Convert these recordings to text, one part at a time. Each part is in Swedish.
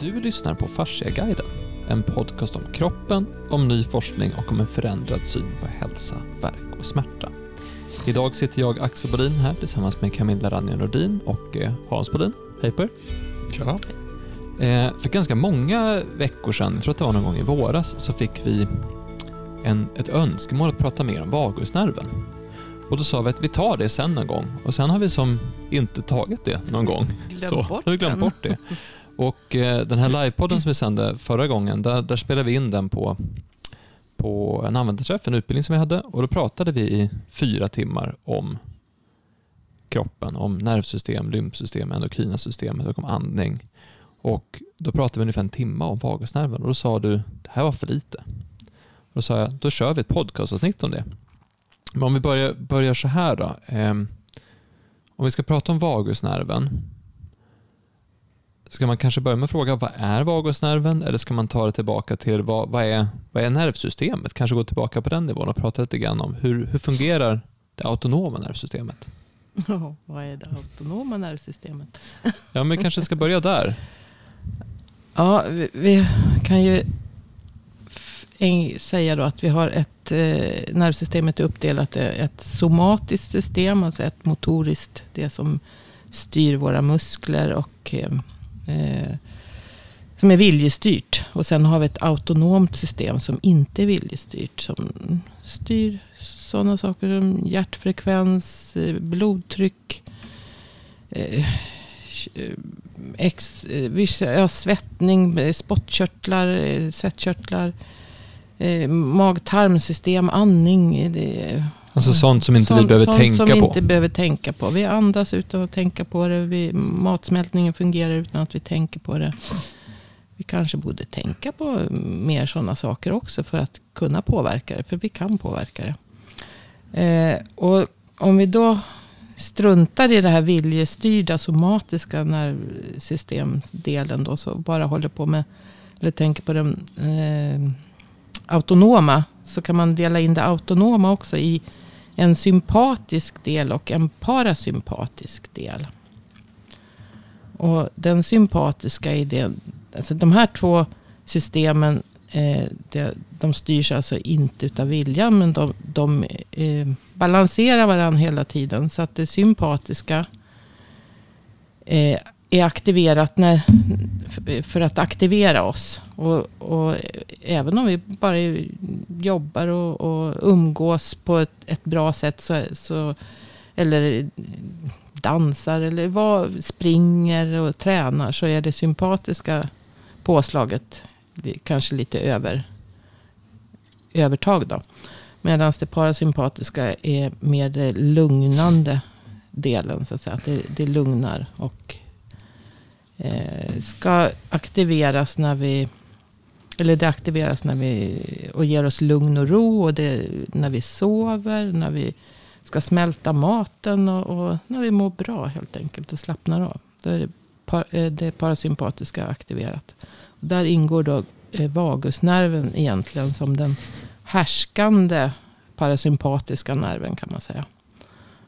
Du lyssnar på Fasciaguiden, en podcast om kroppen, om ny forskning och om en förändrad syn på hälsa, värk och smärta. Idag sitter jag, Axel Bodin, här tillsammans med Camilla Ranja Nordin och eh, Hans Bodin. Hej på er. Tjena. Eh, för ganska många veckor sedan, jag tror att det var någon gång i våras, så fick vi en, ett önskemål att prata mer om vagusnerven. Och då sa vi att vi tar det sen någon gång. Och sen har vi som inte tagit det någon gång. Glömt så, bort har vi glömt bort det. Och eh, den här livepodden som vi sände förra gången, där, där spelade vi in den på, på en användarträff, en utbildning som vi hade. Och då pratade vi i fyra timmar om kroppen, om nervsystem, lymfsystem, endokrina systemet och om andning. Och då pratade vi ungefär en timme om vagusnerven och då sa du, det här var för lite. Och då sa jag, då kör vi ett podcastavsnitt om det. Men om vi börjar, börjar så här då. Eh, om vi ska prata om vagusnerven, ska man kanske börja med att fråga vad är vagusnerven? Eller ska man ta det tillbaka till vad, vad, är, vad är nervsystemet? Kanske gå tillbaka på den nivån och prata lite grann om hur, hur fungerar det autonoma nervsystemet? Ja, vad är det autonoma nervsystemet? Ja, men vi kanske ska börja där. Ja, vi, vi kan ju säga då att vi har ett eh, nervsystemet är uppdelat i ett somatiskt system, alltså ett motoriskt, det som styr våra muskler och eh, eh, som är viljestyrt. Och sen har vi ett autonomt system som inte är viljestyrt, som styr sådana saker som hjärtfrekvens, eh, blodtryck, eh, eh ex, eh, ja, svettning, eh, spottkörtlar, svettkörtlar, eh, mag-tarmsystem, andning. Det, Alltså sånt som inte vi sånt- behöver sånt tänka som på. vi inte behöver tänka på. Vi andas utan att tänka på det. Vi, matsmältningen fungerar utan att vi tänker på det. Vi kanske borde tänka på mer sådana saker också för att kunna påverka det. För vi kan påverka det. Eh, och om vi då struntar i det här viljestyrda somatiska nervsystemdelen då. Så bara håller på med, eller tänker på den eh, autonoma. Så kan man dela in det autonoma också i en sympatisk del och en parasympatisk del. Och den sympatiska är det, alltså de här två systemen, eh, det, de styrs alltså inte utav viljan, men de, de eh, balanserar varandra hela tiden. Så att det sympatiska eh, är aktiverat när, för att aktivera oss. Och, och även om vi bara jobbar och, och umgås på ett, ett bra sätt, så, så, eller dansar eller vad, springer och tränar, så är det sympatiska påslaget kanske lite över, övertag. Då. Medan det parasympatiska är mer lugnande delen. Så att säga. Att det, det lugnar och eh, ska aktiveras när vi eller det aktiveras när vi och ger oss lugn och ro. Och det, när vi sover, när vi ska smälta maten och, och när vi mår bra helt enkelt och slappnar av. Då är det, par, eh, det parasympatiska aktiverat. Och där ingår då eh, vagusnerven egentligen som den härskande parasympatiska nerven kan man säga.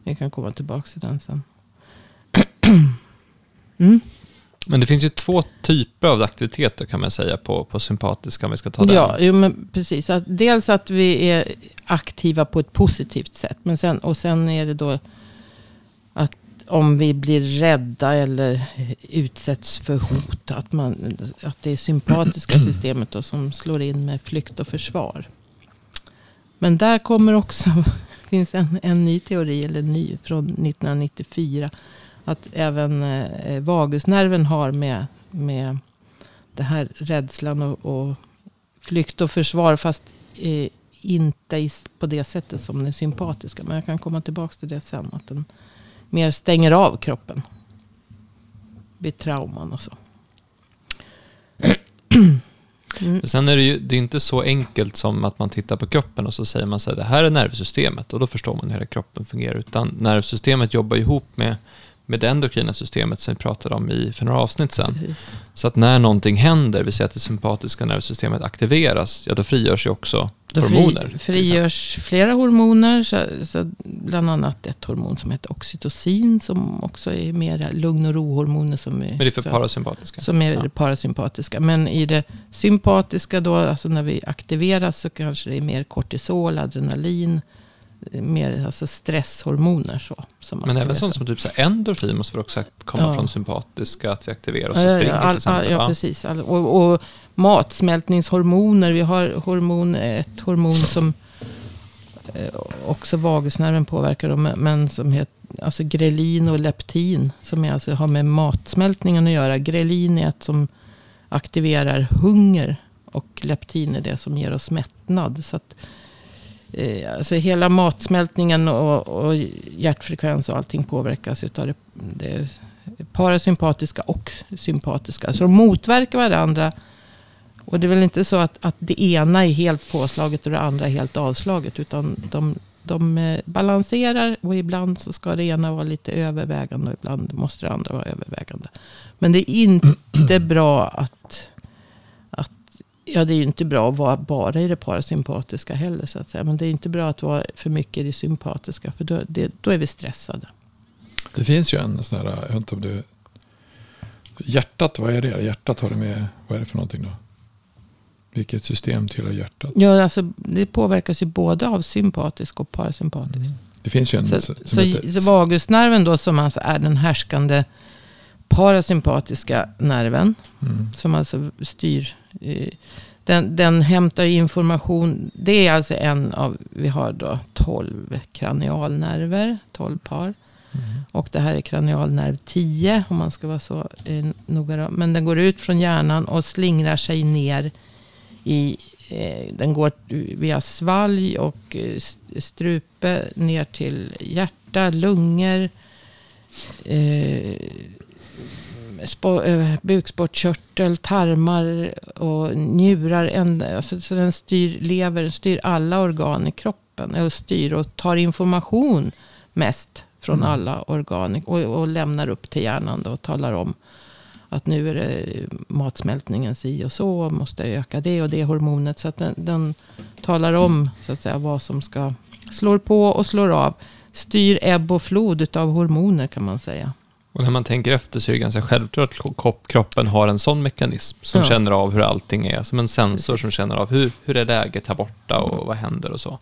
Vi kan komma tillbaka till den sen. Mm. Men det finns ju två typer av aktiviteter kan man säga på, på sympatiska om vi ska ta den. Ja, jo, men precis. Att dels att vi är aktiva på ett positivt sätt. Men sen, och sen är det då att om vi blir rädda eller utsätts för hot. Att, man, att det är sympatiska systemet då som slår in med flykt och försvar. Men där kommer också, finns en, en ny teori, eller ny från 1994. Att även eh, vagusnerven har med, med det här rädslan och, och flykt och försvar. Fast eh, inte i, på det sättet som den sympatiska. Men jag kan komma tillbaka till det sen. Att den mer stänger av kroppen. Vid trauman och så. Mm. Sen är det ju det är inte så enkelt som att man tittar på kroppen och så säger man så här, det här är nervsystemet och då förstår man hur hela kroppen fungerar. Utan nervsystemet jobbar ihop med, med det endokrina systemet som vi pratade om i, för några avsnitt sedan. Precis. Så att när någonting händer, vi säger att det sympatiska nervsystemet aktiveras, ja då frigörs ju också Då hormoner. fri, frigörs flera hormoner, så, så bland annat ett hormon som heter oxytocin som också är mer lugn och ro-hormoner som är, Men det är för så- parasympatiska. som är Ja. parasympatiska. Men i det sympatiska då, alltså när vi aktiveras så kanske det är mer kortisol, adrenalin, mer alltså stresshormoner. Så, som Men även sånt som typ så här endorfin måste väl också komma Ja. från sympatiska, att vi aktiverar oss och ja, springer ja, till all, exempel. all, ja precis. All, och, och matsmältningshormoner. Vi har hormon, ett hormon som eh, också vagusnerven påverkar. Men- men som heter alltså grelin och leptin. Som är alltså har med matsmältningen att göra. Grelin är ett som aktiverar hunger. Och leptin är det som ger oss mättnad. Så att, eh, alltså hela matsmältningen och, och hjärtfrekvens och allting påverkas utav det, det parasympatiska och sympatiska. Så de motverkar varandra. Och det är väl inte så att, att det ena är helt påslaget och det andra är helt avslaget. Utan de, de eh, balanserar och ibland så ska det ena vara lite övervägande och ibland måste det andra vara övervägande. Men det är inte bra att, att Ja, det är ju inte bra att vara bara i det parasympatiska heller. Så att säga. Men det är inte bra att vara för mycket i det sympatiska. För då, det, då är vi stressade. Det finns ju en sån här, jag vet inte om du... Hjärtat, vad är det? Hjärtat har det med, vad är det för någonting då? Vilket system tillhör hjärtat? Ja, alltså, det påverkas ju både av sympatisk och parasympatisk. Det finns ju en Så, som så, heter... så vagusnerven då som alltså är den härskande parasympatiska nerven. Mm. Som alltså styr. Den, den hämtar information. Det är alltså en av, vi har då 12 kranialnerver, 12 par. Mm. Och det här är kranialnerv 10 om man ska vara så eh, noga. Men den går ut från hjärnan och slingrar sig ner i eh, den går via svalg och eh, st- strupe ner till hjärta, lungor, eh, bukspottkörtel, tarmar och njurar. En, alltså, så den styr lever, styr alla organ i kroppen. Och styr och tar information mest från Mm. alla organ. Och, och lämnar upp till hjärnan då och talar om att nu är det matsmältningen si och så. och Måste öka det och det hormonet. Så att den, den talar om så att säga, vad som ska slår på och slår av. Styr ebb och flod utav hormoner kan man säga. Och när man tänker efter så är det ganska självklart att kropp- kroppen har en sån mekanism som Ja. känner av hur allting är. Som en sensor som känner av hur, hur är läget här borta och vad händer och så.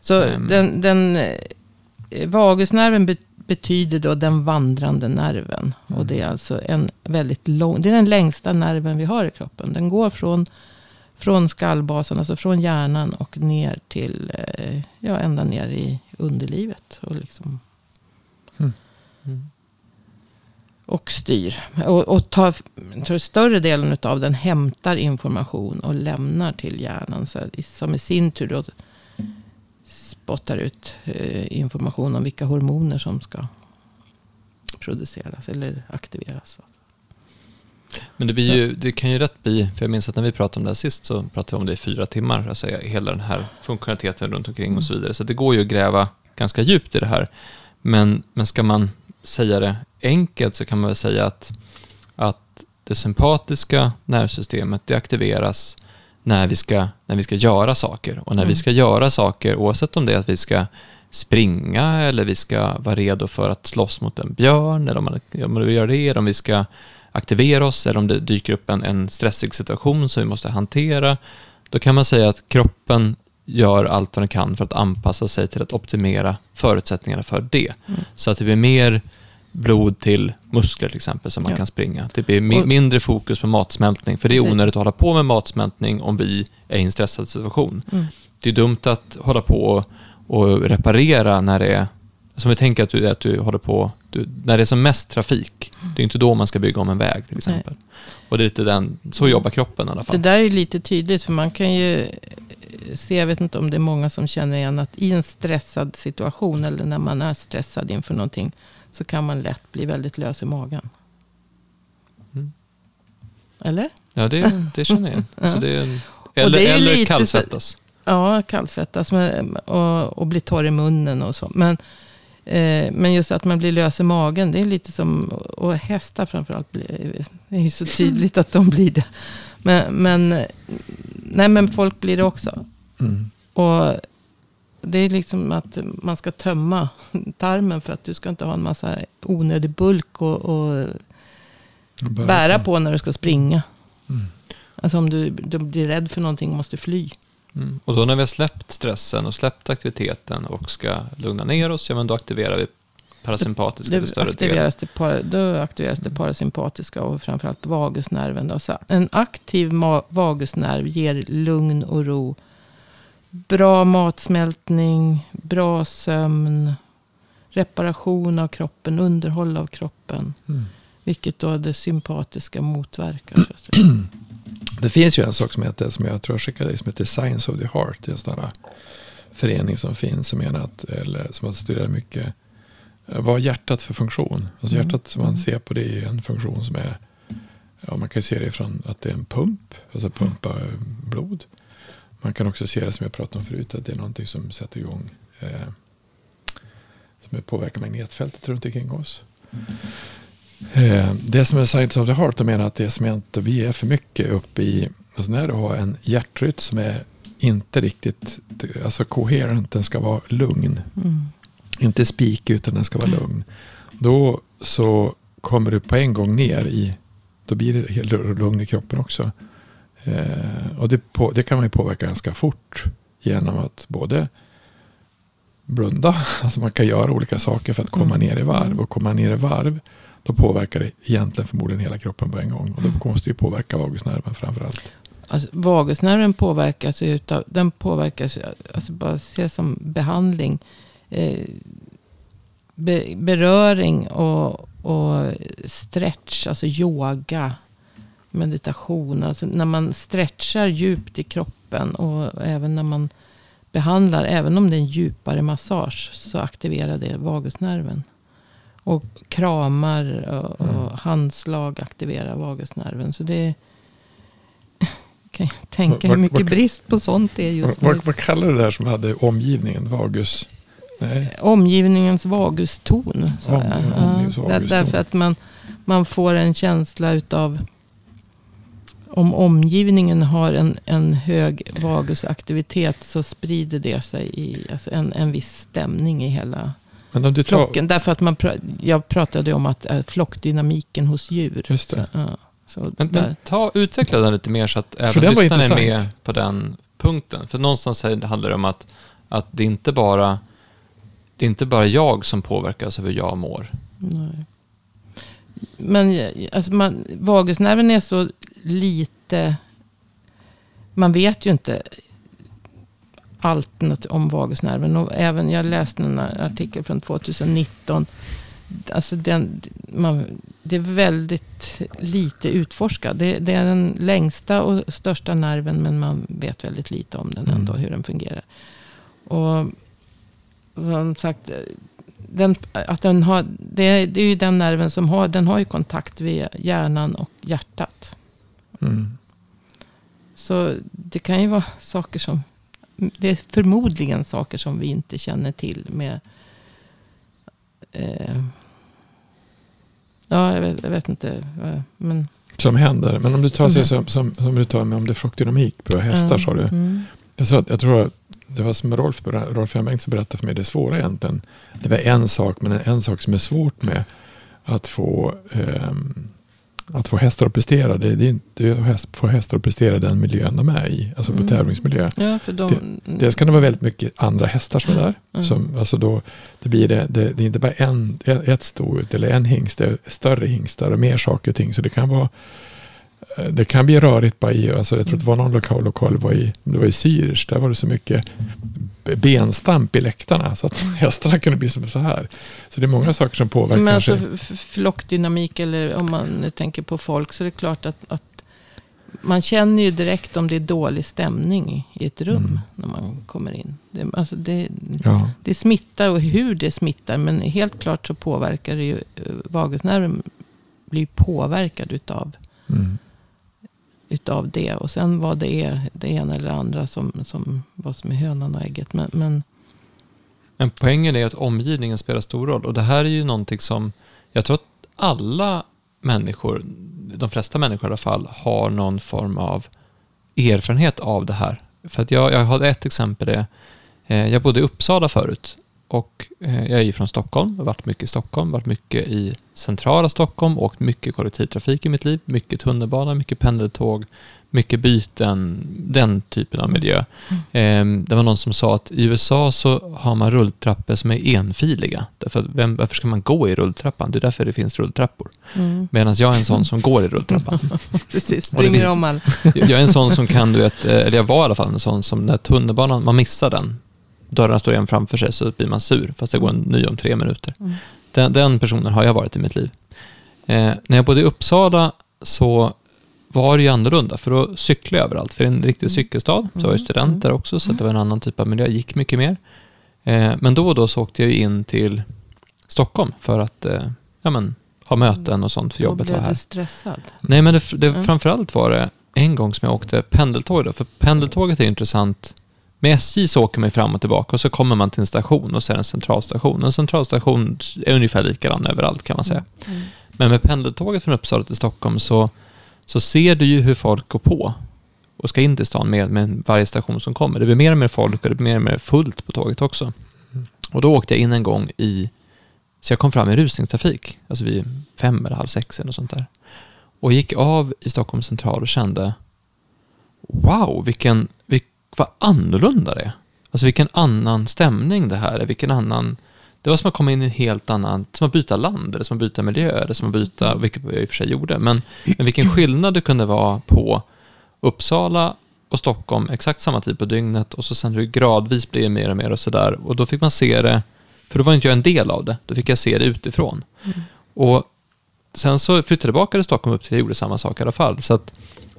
Så Ehm. den, den eh, vagusnerven be, betyder då den vandrande nerven. Och det är alltså en väldigt lång, det är den längsta nerven vi har i kroppen. Den går från, från skallbasen, alltså från hjärnan och ner till, eh, ja ända ner i underlivet. Och, liksom, Mm. Och styr. Och, och tar, tar större delen av den hämtar information och lämnar till hjärnan. Så, som i sin tur då spottar ut eh, information om vilka hormoner som ska produceras eller aktiveras. Men det, blir ju, det kan ju rätt bli, för jag minns att när vi pratade om det här sist så pratade vi om det i fyra timmar, alltså hela den här funktionaliteten runt omkring och så vidare. Så det går ju att gräva ganska djupt i det här. Men, men ska man säga det enkelt så kan man väl säga att, att det sympatiska nervsystemet det aktiveras när vi ska, när vi ska göra saker. Och när vi Mm. ska göra saker, oavsett om det är att vi ska springa eller vi ska vara redo för att slåss mot en björn eller om, man, om vi gör det, eller om vi ska aktivera oss eller om det dyker upp en, en stressig situation som vi måste hantera. Då kan man säga att kroppen gör allt vad den kan för att anpassa sig till att optimera förutsättningarna för det. Mm. Så att det blir mer blod till muskler till exempel som man Ja. kan springa. Det blir mi- mindre fokus på matsmältning för det är onödigt att hålla på med matsmältning om vi är i en stressad situation. Mm. Det är dumt att hålla på och, reparera när det är, som vi tänker att du, att du håller på, du, när det är som mest trafik. Det är inte då man ska bygga om en väg till exempel. Och det är lite den, så jobbar kroppen i alla Det fall. där är lite tydligt för man kan ju se, jag vet inte om det är många som känner igen att i en stressad situation eller när man är stressad inför någonting så kan man lätt bli väldigt lös i magen. Mm. Eller? Ja, det, det känner jag. Ja. Så det är, eller det är eller lite kallsvettas. Ja, kallsvettas men, och, och bli torr i munnen och så. Men Eh, men just att man blir lös i magen, det är lite som, och hästar framförallt, blir, det är ju så tydligt att de blir det. Men, men, nej, men folk blir det också. Mm. Och det är liksom att man ska tömma tarmen för att du ska inte ha en massa onödig bulk och, och Bära på när du ska springa. Mm. Alltså om du, du blir rädd för någonting och måste fly. Mm. Och då när vi har släppt stressen och släppt aktiviteten och ska lugna ner oss, ja men då aktiverar vi parasympatiska till större aktiveras det, para, då aktiveras det parasympatiska och framförallt vagusnerven. Då. Så en aktiv ma- vagusnerv ger lugn och ro. Bra matsmältning, bra sömn, reparation av kroppen, underhåll av kroppen. Mm. Vilket då det sympatiska motverkar. Det finns ju en sak som heter, som jag tror jag skickade dig, som heter Science of the Heart. Det är en sån här förening som finns, som menar att, eller som har studerat mycket. eh, Vad hjärtat för funktion? Alltså Mm. hjärtat som man Mm. ser på det är en funktion som är, ja man kan se det från att det är en pump, alltså pumpa blod. Man kan också se det som jag pratade om förut, att det är någonting som sätter igång, eh, som påverkar magnetfältet runt omkring oss. Eh, det som är Science of the Heart, de menar att det som inte vi är för mycket uppe i, alltså när du har en hjärtrytm som är inte riktigt, alltså coherent, den ska vara lugn. Mm. Inte spik utan den ska vara lugn. Då så kommer du på en gång ner i, då blir det lugn i kroppen också. Eh, och det, på, det kan man ju påverka ganska fort genom att både blunda, alltså man kan göra olika saker för att komma Mm. ner i varv. Och komma ner i varv, då påverkar det egentligen förmodligen hela kroppen på en gång. Och då måste ju påverka vagusnerven framförallt. Alltså, vagusnerven påverkas ju utav, den påverkas, alltså bara se som behandling. Eh, be, beröring och, och stretch, alltså yoga, meditation. Alltså när man stretchar djupt i kroppen och även när man behandlar, även om det är en djupare massage, så aktiverar det vagusnerven. Och kramar och, och Mm. handslag aktiverar vagusnerven. Så det är, kan jag tänka hur mycket vad- brist på sånt det är just Vad, nu. vad, kallar du det där som hade omgivningen? Vagus? Nej. Omgivningens vaguston. Om- omgivningens Ja, vaguston. därför att man, man får en känsla utav om omgivningen har en, en hög vagusaktivitet så sprider det sig i alltså en, en viss stämning i hela Men om du tar, flocken. Därför att man, pra- jag pratade om att äh, flockdynamiken hos djur. Just det. Så, ja, så Men, men ta, utveckla den lite mer så att även lyssnarna är med på den punkten. För någonstans här handlar det om att, att det inte bara det är inte bara jag som påverkas av hur jag mår. Nej. Men alltså man, vagusnerven är så lite... Man vet ju inte allt om vagusnerven. Och även, jag läste en artikel från 2019. Alltså den, man, det är väldigt lite utforskat. Det, det är den längsta och största nerven. Men man vet väldigt lite om den ändå. Mm. Hur den fungerar. Och som sagt. Den, att den har, det, det är ju den nerven som har, den har ju kontakt via hjärnan och hjärtat. Mm. Så det kan ju vara saker som, det är förmodligen saker som vi inte känner till med, eh, ja jag vet, jag vet inte, eh, men. Som händer. Men om du tar, Som sig som, som, som du tar med om det är flockdynamik på hästar sa du. Mm. Jag, sa att, jag tror att det var som Rolf, Rolf M. Bengtsson berättade för mig, det svåra egentligen. Det var en sak, men en sak som är svårt med att få, ehm, att få hästar att prestera. Det, det är inte att få hästar att prestera den miljön de är i, alltså på Mm. tävlingsmiljö. Ja, för de, Dels kan det vara väldigt mycket andra hästar som är där. Mm. Som, alltså då, det, blir det, det, det är inte bara en, ett sto eller en hingst, det är större hingstar och mer saker och ting. Så det kan vara det kan bli rörigt bara i, alltså jag tror att det var någon lokal, lokal var i, det var i Zürich, där var det så mycket benstamp i läktarna så att hästarna kunde bli som så här. Så det är många saker som påverkar men alltså flockdynamik eller om man nu tänker på folk så är det klart att, att man känner ju direkt om det är dålig stämning i ett rum Mm. när man kommer in. Det, alltså det, Ja, det smittar och hur det smittar. Men helt klart så påverkar det ju. eh, Vagusnerven blir påverkad utav, mm utav det. Och sen vad det är, det ena eller andra som, som vad som är hönan och ägget. Men, men Men poängen är att omgivningen spelar stor roll. Och det här är ju någonting som jag tror att alla människor, de flesta människor i alla fall, har någon form av erfarenhet av det här. För att jag, jag har ett exempel. Det, eh, jag bodde i Uppsala förut och eh, jag är ju från Stockholm, har varit mycket i Stockholm, varit mycket i centrala Stockholm, åkt mycket kollektivtrafik i mitt liv, mycket tunnelbana, mycket pendeltåg, mycket byten, den typen av miljö. Mm. Eh, det var någon som sa att i USA så har man rulltrappor som är enfiliga. Därför vem, varför ska man gå i rulltrappan? Det är därför det finns rulltrappor. Mm. Medan jag är en sån som går i rulltrappan. Precis, springer om all. jag är en sån som kan, du vet, eh, eller jag var i alla fall en sån som när tunnelbanan, man missar den, dörrarna står igen framför sig så blir man sur, fast det går en ny om tre minuter. Mm. Den, den, personen har jag varit i mitt liv. Eh, när jag bodde i Uppsala så var det ju annorlunda, för då cyklade jag överallt. För det är en riktig mm. cykelstad, så var jag mm. student där också, så det var en annan typ av miljö, jag gick mycket mer. Eh, men då och då så åkte jag in till Stockholm för att eh, ja, men, ha möten och sånt för jobbet var här. Då blev du stressad? Nej, men det, det, mm. framförallt var det en gång som jag åkte pendeltåg då, för pendeltåget är intressant med SJ så åker man fram och tillbaka och så kommer man till en station och så är det en centralstation. En centralstation är ungefär likadan överallt kan man säga. Mm. mm. Men med pendeltåget från Uppsala till Stockholm så, så ser du ju hur folk går på och ska in till stan med, med varje station som kommer. Det blir mer och mer folk och det blir mer och mer fullt på tåget också. Mm. Och då åkte jag in en gång i, så jag kom fram i rusningstrafik, alltså vid fem eller halv sex eller något sånt där. Och gick av i Stockholms central och kände, wow, vilken, vilken vad annorlunda det är. Alltså vilken annan stämning det här är, vilken annan... Det var som att komma in i en helt annan, som att byta land, eller som att byta miljö, eller som att byta, vilket jag i och för sig gjorde, men, men vilken skillnad det kunde vara på Uppsala och Stockholm, exakt samma tid på dygnet, och så sen hur det gradvis blir mer och mer och sådär. Och då fick man se det, för då var inte jag en del av det, då fick jag se det utifrån. Mm. Och sen så flyttade jag tillbaka till Stockholm upp till jag gjorde samma sak i alla fall. Så att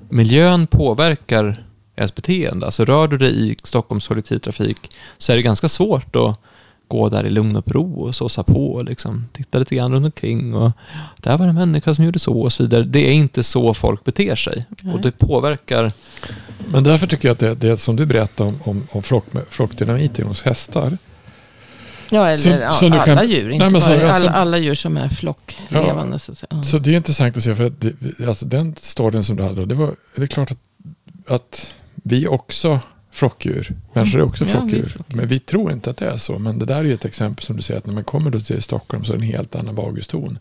miljön påverkar ens beteende. Alltså rör du dig i Stockholms kollektivtrafik så är det ganska svårt att gå där i lugn och ro och såsa på och liksom titta lite grann runt omkring och där var det en människa som gjorde så och så vidare. Det är inte så folk beter sig Nej. och det påverkar. Men därför tycker jag att det, det som du berättade om, om, om flock, flockdynamiken hos hästar. Ja, eller så, ja, så alla kan, djur. Inte nej, bara, alltså, alla, alla, djur som är flocklevande. Ja, så, så, så, det är intressant att se, för att det, alltså, den storyn som du hade, det, var, det är klart att, att vi är också flockdjur. Människor är också flockdjur. Ja, men vi tror inte att det är så. Men det där är ju ett exempel som du säger att när man kommer då till Stockholm så är det en helt annan vaguston.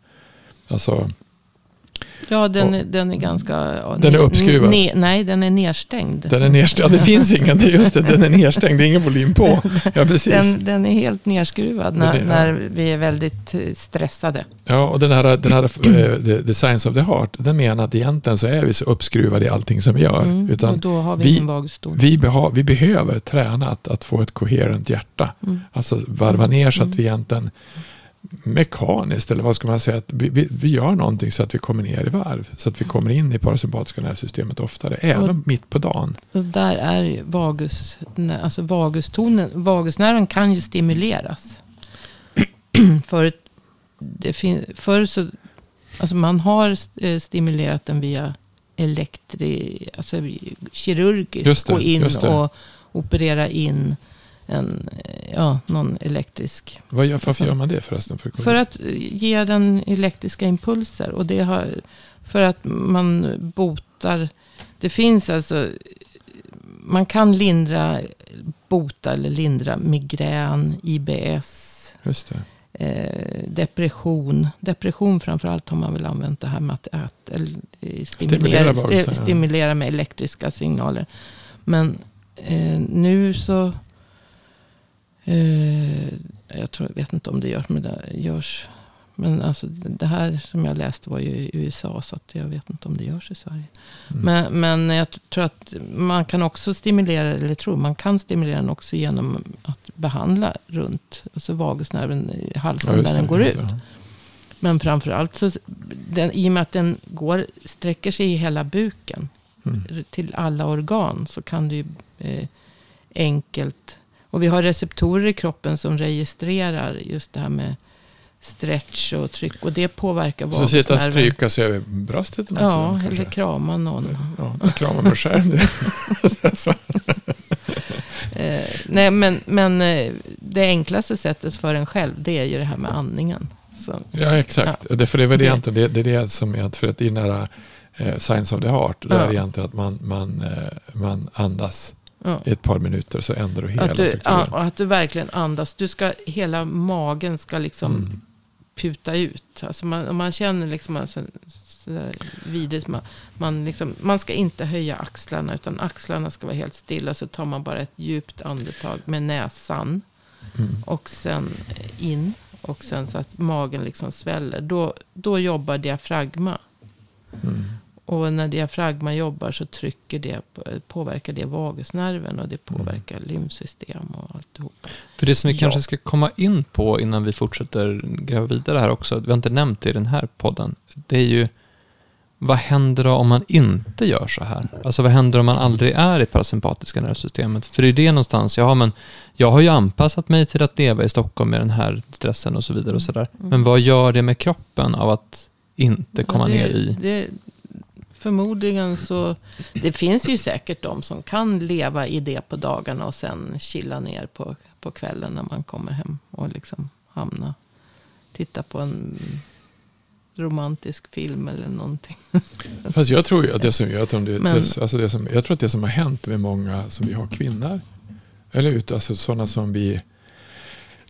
Alltså Ja, den, är, den är ganska... Den är uppskruvad? Ne, nej, den är nedstängd. Den är nedstängd. Ja, det finns ingen. Det just det, den är nedstängd. Det är ingen volym på. Ja, precis. Den, den är helt nedskruvad när, är, när vi är väldigt eh, stressade. Ja, och den här, den här uh, the, the, Science of the Heart, den menar att egentligen så är vi så uppskruvade i allting som vi gör. Mm, utan och då har vi, vi ingen vi, beha, vi behöver träna att, att få ett coherent hjärta. Mm. Alltså varva ner så att mm. vi egentligen mekaniskt, eller vad ska man säga, att vi, vi, vi, gör någonting så att vi kommer ner i varv. Så att vi kommer in i parasympatiska nervsystemet oftare, även och, mitt på dagen. Och där är vagus, alltså vagustonen, vagusnerven kan ju stimuleras. För det fin, förr så, alltså man har eh, stimulerat den via elektri, alltså kirurgiskt, gå in och operera in en, ja, någon elektrisk. Vad gör, varför alltså, gör man det förresten? För, för att ge den elektriska impulser. Och det har, för att man botar. Det finns alltså. Man kan lindra, bota eller lindra migrän, IBS. Just det. Eh, depression. Depression framförallt har man väl använt det här med att, att stimulera, stimulera, stimulera med elektriska signaler. Men eh, nu så Eh, jag tror, vet inte om det görs, men det görs. Men alltså det här som jag läste var ju i USA. Så att jag vet inte om det görs i Sverige. Mm. Men, men jag tror att man kan också stimulera, eller tror man kan stimulera den också genom att behandla runt. Alltså vagusnerven i halsen ja, där den går ut. Ja. Men framförallt så, den, i och med att den går, sträcker sig i hela buken. Mm. Till alla organ. Så kan du ju eh, enkelt och vi har receptorer i kroppen som registrerar just det här med stretch och tryck. Och det påverkar vagusnerven. Så sitta och stryka sig över bröstet? Ja, eller kanske. krama någon. Ja, krama mig själv. eh, nej, men, men eh, det enklaste sättet för en själv, det är ju det här med andningen. Så, Ja, exakt. Och det, för det väl Det- egentligen det, det, är det som är, för att i här eh, Science of the Heart, det Ja. är egentligen att man, man, eh, man andas ja. i ett par minuter så ändrar du hela Att du, strukturen. ja, och att du verkligen andas. Du ska, hela magen ska liksom Mm. puta ut. Alltså man, om man känner liksom alltså, vidrigt. Man, man, liksom, man ska inte höja axlarna. Utan axlarna ska vara helt stilla. Så tar man bara ett djupt andetag med näsan. Mm. Och sen in. Och sen så att magen liksom sväller. Då, då jobbar diafragma. Mm. Och när diafragma jobbar så trycker det, påverkar det vagusnerven. Och det påverkar lymfsystem och alltihopa. För det som vi Ja. kanske ska komma in på innan vi fortsätter gräva vidare här också, vi har inte nämnt det i den här podden, det är ju vad händer då om man inte gör så här? Alltså vad händer om man aldrig är i parasympatiska nervsystemet? För det är det någonstans, ja men jag har ju anpassat mig till att leva i Stockholm med den här stressen och så vidare och sådär. Mm. Men vad gör det med kroppen av att inte komma Ja, det, ner i... Det, förmodligen så... Det finns ju säkert de som kan leva i det på dagarna och sen chilla ner på, på kvällen när man kommer hem. Och liksom hamna... Titta på en romantisk film eller någonting. Fast jag tror ju att det som, jag tror, det, Men- det, alltså det som, jag tror att det som har hänt med många som vi har kvinnor, eller ut, alltså sådana som blir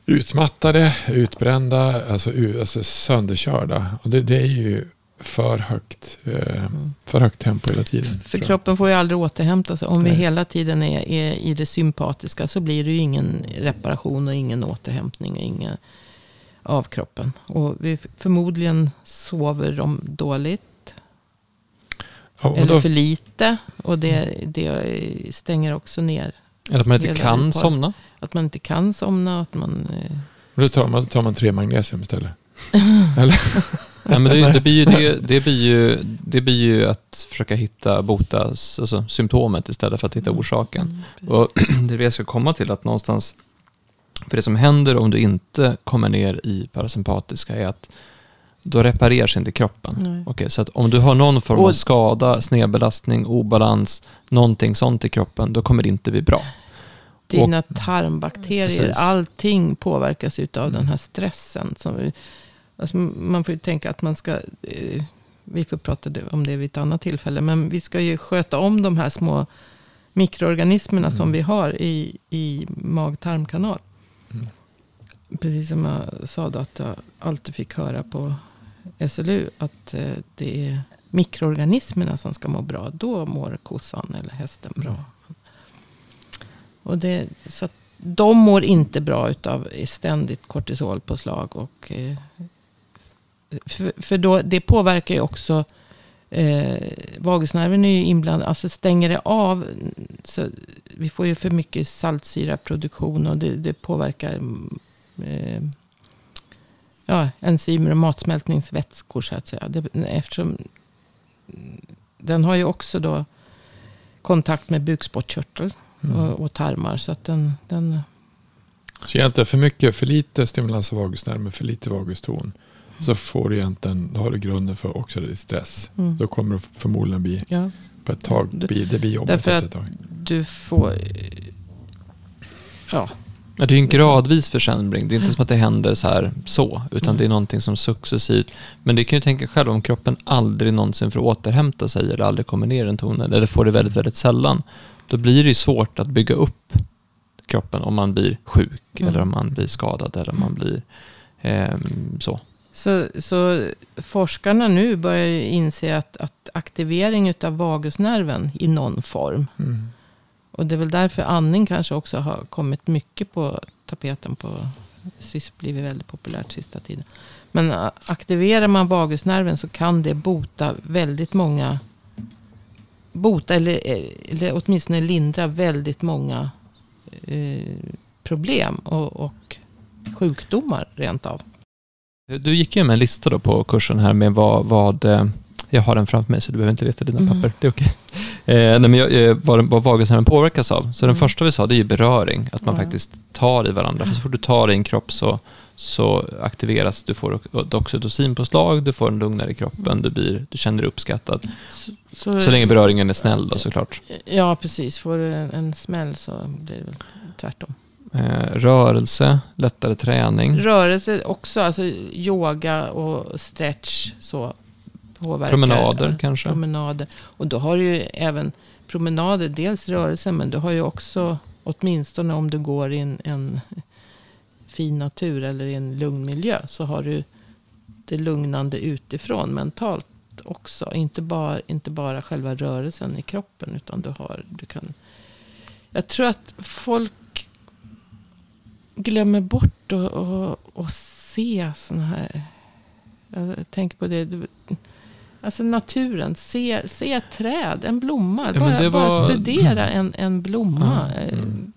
utmattade, utbrända, alltså, alltså sönderkörda. Och det, det är ju för högt, eh, för högt tempo hela tiden. För kroppen får ju aldrig återhämta sig. Om vi Nej. hela tiden är, är i det sympatiska så blir det ju ingen reparation och ingen återhämtning. Och ingen av kroppen. Och vi, förmodligen sover de dåligt. Ja, och Eller då, för lite. Och det, det stänger också ner. Eller att man inte kan par. somna. Att man inte kan somna. Att man, eh, då, tar man, då tar man tre magnesium istället. Nej, men det, det, blir ju, det, det, blir ju, det blir ju att försöka hitta, bota alltså, symptomet istället för att hitta orsaken. Mm, Och det är det jag ska komma till, att någonstans, för det som händer om du inte kommer ner i parasympatiska är att då repareras inte kroppen. Nej. Okej, så att om du har någon form av Och- skada, snedbelastning, obalans, någonting sånt i kroppen, då kommer det inte bli bra. Dina tarmbakterier, Precis. allting påverkas utav den här stressen. Som, vi- alltså man får ju tänka att man ska, eh, vi får prata om det vid ett annat tillfälle, men vi ska ju sköta om de här små mikroorganismerna som vi har i, i mag-tarmkanal. Mm. Precis som jag sa då att jag alltid fick höra på SLU att eh, det är mikroorganismerna som ska må bra. Då mår kossan eller hästen bra. Och det, så de mår inte bra utav ständigt kortisolpåslag. Och, eh, för, för då, det påverkar ju också eh, vagusnerven är ju inblandad. Alltså stänger det av. Så vi får ju för mycket saltsyraproduktion. Och det, det påverkar eh, ja, enzymer och matsmältningsvätskor så att säga. Det, eftersom den har ju också då kontakt med bukspottkörtel Mm. och, och tarmar. Så att den, den Så egentligen för mycket, för lite stimulans av vagusnerven, för lite vaguston. Så får du egentligen, då har du grunden för oxidativ stress. mm, Då kommer det förmodligen bli, ja, på ett tag, Du- bli, det blir jobbigt därför efter att- ett tag. du får... eh, Ja, Ja, det är en gradvis försämring. Det är inte som att det händer så här så, utan Mm. det är någonting som successivt. Men det kan ju tänka själv om kroppen aldrig någonsin får återhämta sig eller aldrig kommer ner en ton eller får det väldigt, väldigt sällan. Då blir det ju svårt att bygga upp kroppen om man blir sjuk Mm. eller om man blir skadad eller om man blir ehm, så. Så, så forskarna nu börjar ju inse att, att aktivering av vagusnerven i någon form. Mm. Och det är väl därför andning kanske också har kommit mycket på tapeten på blivit väldigt populärt sista tiden. Men aktiverar man vagusnerven så kan det bota väldigt många bota eller, eller åtminstone lindra väldigt många eh, problem och, och sjukdomar rent av. Du gick ju med en lista då på kursen här med vad, vad eh, jag har den framför mig så du behöver inte leta dina Mm. papper, det är okej. Eh, nej, men jag, eh, vad, vad vagusnerven påverkas av. Så den Mm. första vi sa det är ju beröring, att man Ja. faktiskt tar i varandra. För så fort du tar i en kropp så, så aktiveras, du får oxytocinpåslag, du får en lugnare i kroppen, du, blir, du känner dig uppskattad. Så, Så länge beröringen är snäll då såklart. Ja, precis. Får du en, en smäll så blir det väl tvärtom. Eh, rörelse, lättare träning. Rörelse också, alltså yoga och stretch så påverkar. Promenader ja, kanske. Promenader. Och då har du ju även promenader, dels rörelse, men du har ju också, åtminstone om du går i en, en fin natur eller i en lugn miljö, så har du det lugnande utifrån mentalt också. Inte bara, inte bara själva rörelsen i kroppen, utan du har, du kan... Jag tror att folk glömmer bort att och, och se sådana här... Jag tänker på det. Alltså naturen. Se, se ett träd, en blomma. Ja, bara, det bara var- studera en, en blomma. Ja, mm.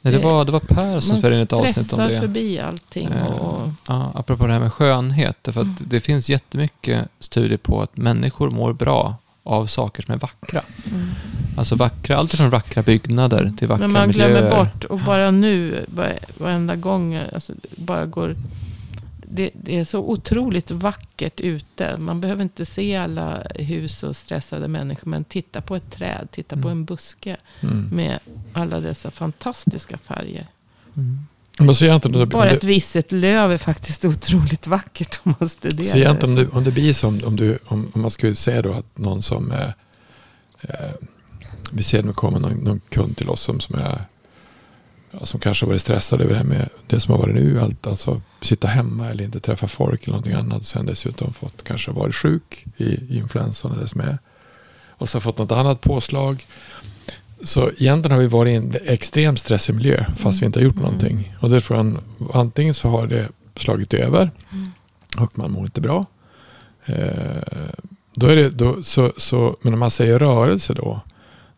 Nej, det, var, det var Per som Man spelade in ett avsnitt om stressar det. förbi allting. Eh, Och, Ja, apropå det här med skönhet. För att Mm. Det finns jättemycket studier på att människor mår bra av saker som är vackra. mm. Alltså vackra, allt från vackra byggnader till vackra Men man miljöer. glömmer bort. Och bara nu, bara- varenda gång, alltså, bara går... Det, det är så otroligt vackert ute. Man behöver inte se alla hus och stressade människor. Men titta på ett träd, titta på Mm. en buske. Mm. Med alla dessa fantastiska färger. Mm. Men så egentligen, om Bara det, ett visset löv är faktiskt otroligt vackert om man studerar så egentligen om, det. du, om det blir som, om, du, om, om man skulle säga då att någon som är, eh, vi ser nu kommer någon, någon kund till oss som, som är som kanske har varit stressad över det här med det som har varit nu. Allt, alltså sitta hemma eller inte träffa folk eller någonting annat. Och sen dessutom fått kanske varit sjuk i, i influensan eller det som är. Och så fått något annat påslag. Så egentligen har vi varit i en extremt stressig miljö fast vi inte har gjort Mm. någonting. Och det tror jag, antingen så har det slagit över Mm. och man mår inte bra. Eh, då är det, då, så, så, men om man säger rörelse då,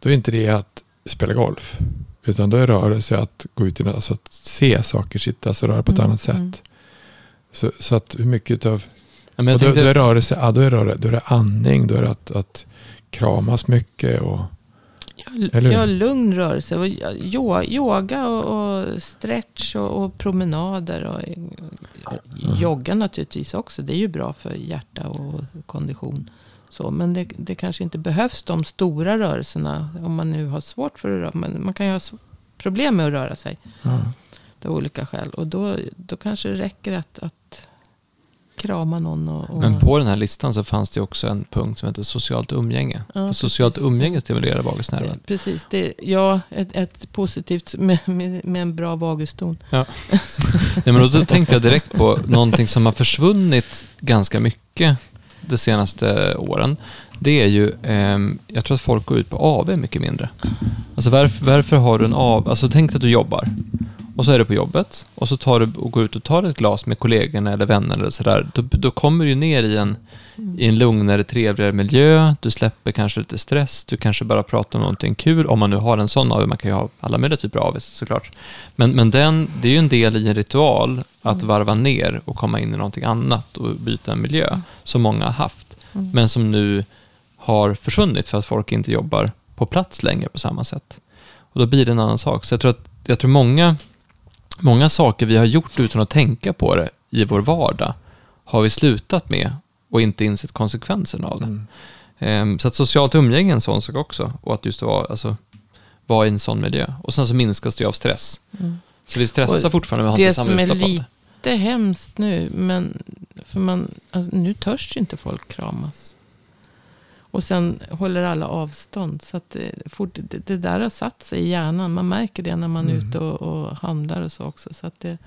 då är inte det att spela golf. Utan då är rörelse att gå ut i alltså att se saker sitta, alltså röra på ett Mm, annat sätt. mm. Så, så att hur mycket av, Ja, men då, tänkte, då är rörelse, ja, då är rörelse, då är det andning, då är det att, att kramas mycket och Ja, Eller hur? ja, lugn rörelse. Och yoga och, och stretch och, och promenader. Och, och jogga naturligtvis också. Det är ju bra för hjärta och kondition. Så, men det, det kanske inte behövs de stora rörelserna. Om man nu har svårt för att röra Men man kan ju ha problem med att röra sig. ja. Av olika skäl. Och då, då kanske det räcker att, att krama någon. Och, och, men på den här listan så fanns det också en punkt som heter socialt umgänge. Ja, socialt precis. umgänge stimulerar vagusnerven. Precis, det, ja, ett, ett positivt med, med, med en bra vaguston. Nej, men då, tänkte jag direkt på någonting som har försvunnit ganska mycket de senaste åren. Det är ju, ehm, jag tror att folk går ut på AV mycket mindre. Alltså varför, varför har du en AV? Alltså tänk att du jobbar. Och så är du på jobbet. Och så tar du och går ut och tar ett glas med kollegorna eller vänner eller sådär. Då, då kommer du ner i en, i en lugnare, trevligare miljö. Du släpper kanske lite stress. Du kanske bara pratar om någonting kul. Om man nu har en sån AV. Man kan ju ha alla möjliga typer av AV såklart. Men, men den, det är ju en del i en ritual att Mm. varva ner och komma in i någonting annat och byta en miljö som många har haft. Mm. Men som nu har försvunnit för att folk inte jobbar på plats längre på samma sätt. Och då blir det en annan sak. Så jag tror att jag tror många, många saker vi har gjort utan att tänka på det i vår vardag har vi slutat med och inte insett konsekvenserna av det. Mm. Ehm, Så att socialt umgänge är en sån sak också. Och att just vara, alltså, vara i en sån miljö. Och sen så minskas det ju av stress. Mm. Så vi stressar Och fortfarande men har inte samma som är det. Det är hemskt nu, men för man, alltså, nu törs inte folk kramas. Och sen håller alla avstånd. Så att det, fort, det, det där har satt sig i hjärnan. Man märker det när man är Mm. ute och, och handlar och så också. Så att det,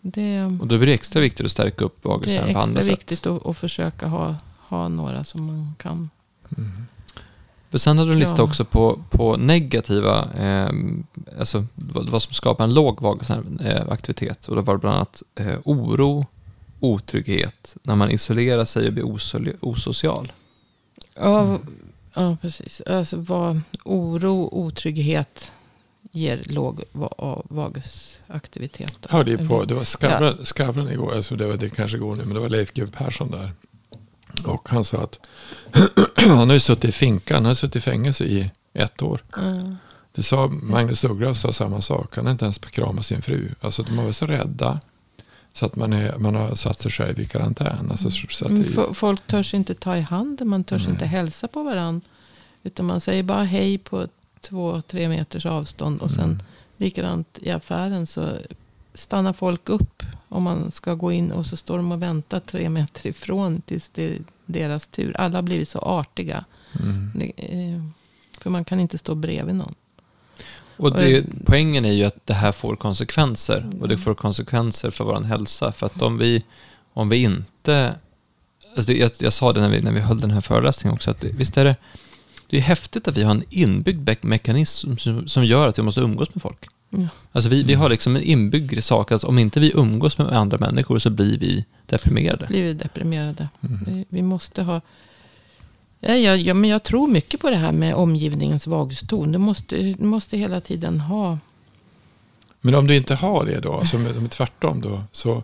det, Och då blir det extra viktigt att stärka upp det är vagusnerven på andra extra sätt. viktigt att, att försöka ha, ha några som man kan. Mm. För sen hade du en lista också på, på negativa, eh, alltså vad, vad som skapar en låg vagusnervaktivitet. Och då var det bland annat eh, oro, otrygghet, när man isolerar sig och blir osocial. Ja, ja precis. Alltså vad oro, otrygghet ger låg va- vagusaktivitet. hörde ju på, det var Skavlan, Skavlan igår, alltså det, var, det kanske går nu, men det var Leif GW Persson där. Och han sa att han har ju suttit i finkan, han har suttit i fängelse i ett år. Ja. Det sa Magnus Uggla sa samma sak, han har inte ens kramat sin fru. Alltså de var så rädda så att man, är, man har satt sig själv i karantän. Alltså, så att Men det, fo- Folk törs inte ta i handen, man törs Nej. inte hälsa på varandra. Utan man säger bara hej på två, tre meters avstånd och sen Mm. Likadant i affären så stannar folk upp om man ska gå in och så står de och väntar tre meter ifrån tills det är deras tur. Alla har blivit så artiga. Mm. Eh, för man kan inte stå bredvid någon. Och det, poängen är ju att det här får konsekvenser. Och det får konsekvenser för vår hälsa. För att om vi, om vi inte... Alltså det, jag, jag sa det när vi, när vi höll den här föreläsningen också. Att det, visst är det... Det är häftigt att vi har en inbyggd me- mekanism som, som gör att vi måste umgås med folk. Ja. Alltså vi, vi har liksom en inbyggd sak. Alltså om inte vi umgås med andra människor så blir vi deprimerade. Blir vi deprimerade. Mm. Det- Vi måste ha... Ja, ja, ja, men jag tror mycket på det här med omgivningens vaguston. Du måste, du måste hela tiden ha... Men om du inte har det då, som om tvärtom då, så...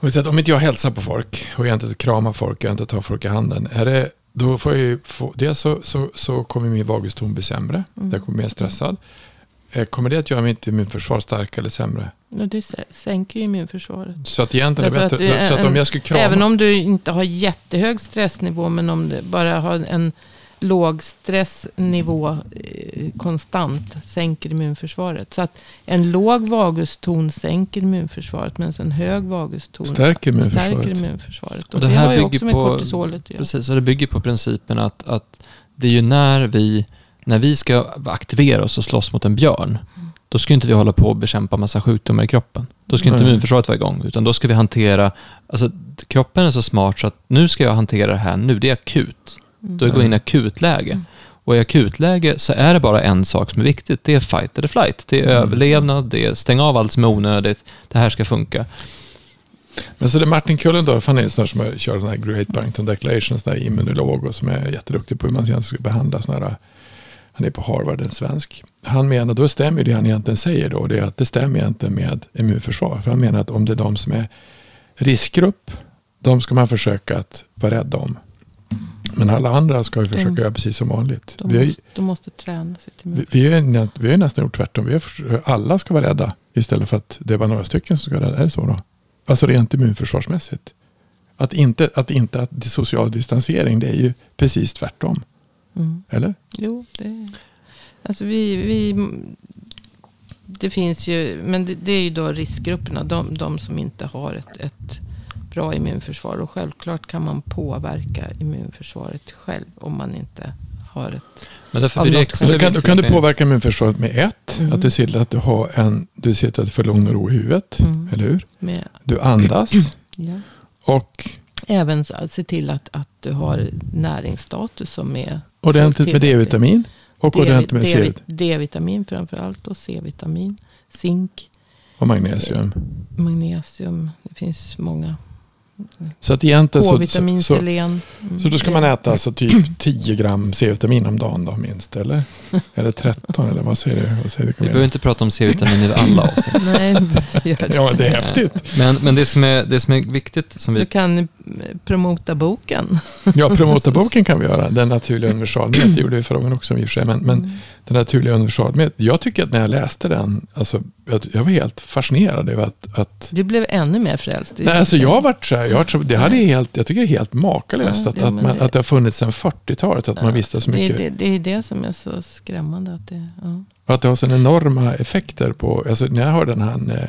Säger om inte jag hälsar på folk och jag inte kramar folk, jag inte tar folk i handen, är det, då får jag ju få, dels så, så, så kommer min vaguston bli sämre, Mm. jag kommer bli mer stressad. Eh, Kommer det att göra mitt immunförsvar starkare eller sämre? Det sä- sänker ju immunförsvaret. Så att egentligen är det Därför att bättre, det är så att om jag skulle krama... Även om du inte har jättehög stressnivå. Men om du bara har en låg stressnivå eh, konstant. Sänker immunförsvaret. Så att en låg vaguston sänker immunförsvaret. Medan en hög vaguston Stärker immunförsvaret. stärker immunförsvaret. Och det, det här har ju bygger också med på- kortisolet att göra. Precis, och det bygger på principen att, att det är ju när vi, när vi ska aktivera oss och slåss mot en björn, då ska inte vi hålla på och bekämpa massa sjukdomar i kroppen. Då ska inte immunförsvaret vara igång, utan då ska vi hantera, alltså kroppen är så smart så att nu ska jag hantera det här nu, det är akut. Då går jag in i akutläge. Mm. Och i akutläge så är det bara en sak som är viktigt, det är fight eller flight. Det är Mm. överlevnad, det är stäng av allt som är onödigt, det här ska funka. Men så det är Martin Kullendorf, han är en sån som kör den här Great Barrington Declaration, sån där immunolog och som är jätteduktig på hur man ska behandla såna här, han är på Harvard, en svensk. Han menar, då stämmer det han egentligen säger då, det är att det stämmer egentligen med immunförsvar. För han menar att om det är de som är riskgrupp, de ska man försöka att vara rädda om. Men alla andra ska vi försöka De- göra precis som vanligt. De Vi har, måste, de måste träna sitt immunförsvar. vi, har, ju nästan gjort tvärtom. Vi har, alla ska vara rädda istället för att det bara några stycken som ska vara rädda. Är det så då? Alltså rent immunförsvarsmässigt. Att inte, att inte att social distansering, det är ju precis tvärtom. Mm. Eller? Jo, det... Alltså vi, vi... Det finns ju... Men det, det är ju då riskgrupperna. De, de som inte har ett, ett bra immunförsvar. Och självklart kan man påverka immunförsvaret själv. Om man inte har ett... Men därför Av blir det något extra Så då kan, då kan du påverka immunförsvaret med ett. Mm. Att du ser till att du har en, du ser till att du får lugn och ro i huvudet. Mm. Eller hur? Med, Du andas. ja. Och Även se till att, att du har näringsstatus som är ordentligt med. D-vitamin. Och D- ordentligt med C D-vitamin framförallt och C-vitamin. Zink, och magnesium. magnesium. Det finns många. Så att egentligen så, så, så, selen. mm, så då ska man äta alltså typ 10 gram C-vitamin om dagen då minst. Eller? Eller 13 eller vad säger du? Vad säger du Vi behöver inte prata om C-vitamin i alla avsnitt. Nej, det gör det. Ja, det är häftigt. Men, men det, som är, det som är viktigt, som Du vi, kan eh, promota boken. Ja, promotorboken kan vi göra. Den naturliga universalmet. Det gjorde vi förra gången också i och för sig. Men, men Mm. Den naturliga universalmet. Jag tycker att när jag läste den. Alltså, jag, jag var helt fascinerad över att. att Du blev ännu mer frälst. nej, det. alltså jag har varit så här. Jag, varit så- det hade helt, jag tycker det är helt makalöst. Ja, att, att, man, det- att det har funnits sedan 40-talet. Att man Ja, visste så det, mycket. det, det är det som är så skrämmande. Att det, ja. Och att det har så enorma effekter på. Alltså när jag hörde den han. Eh,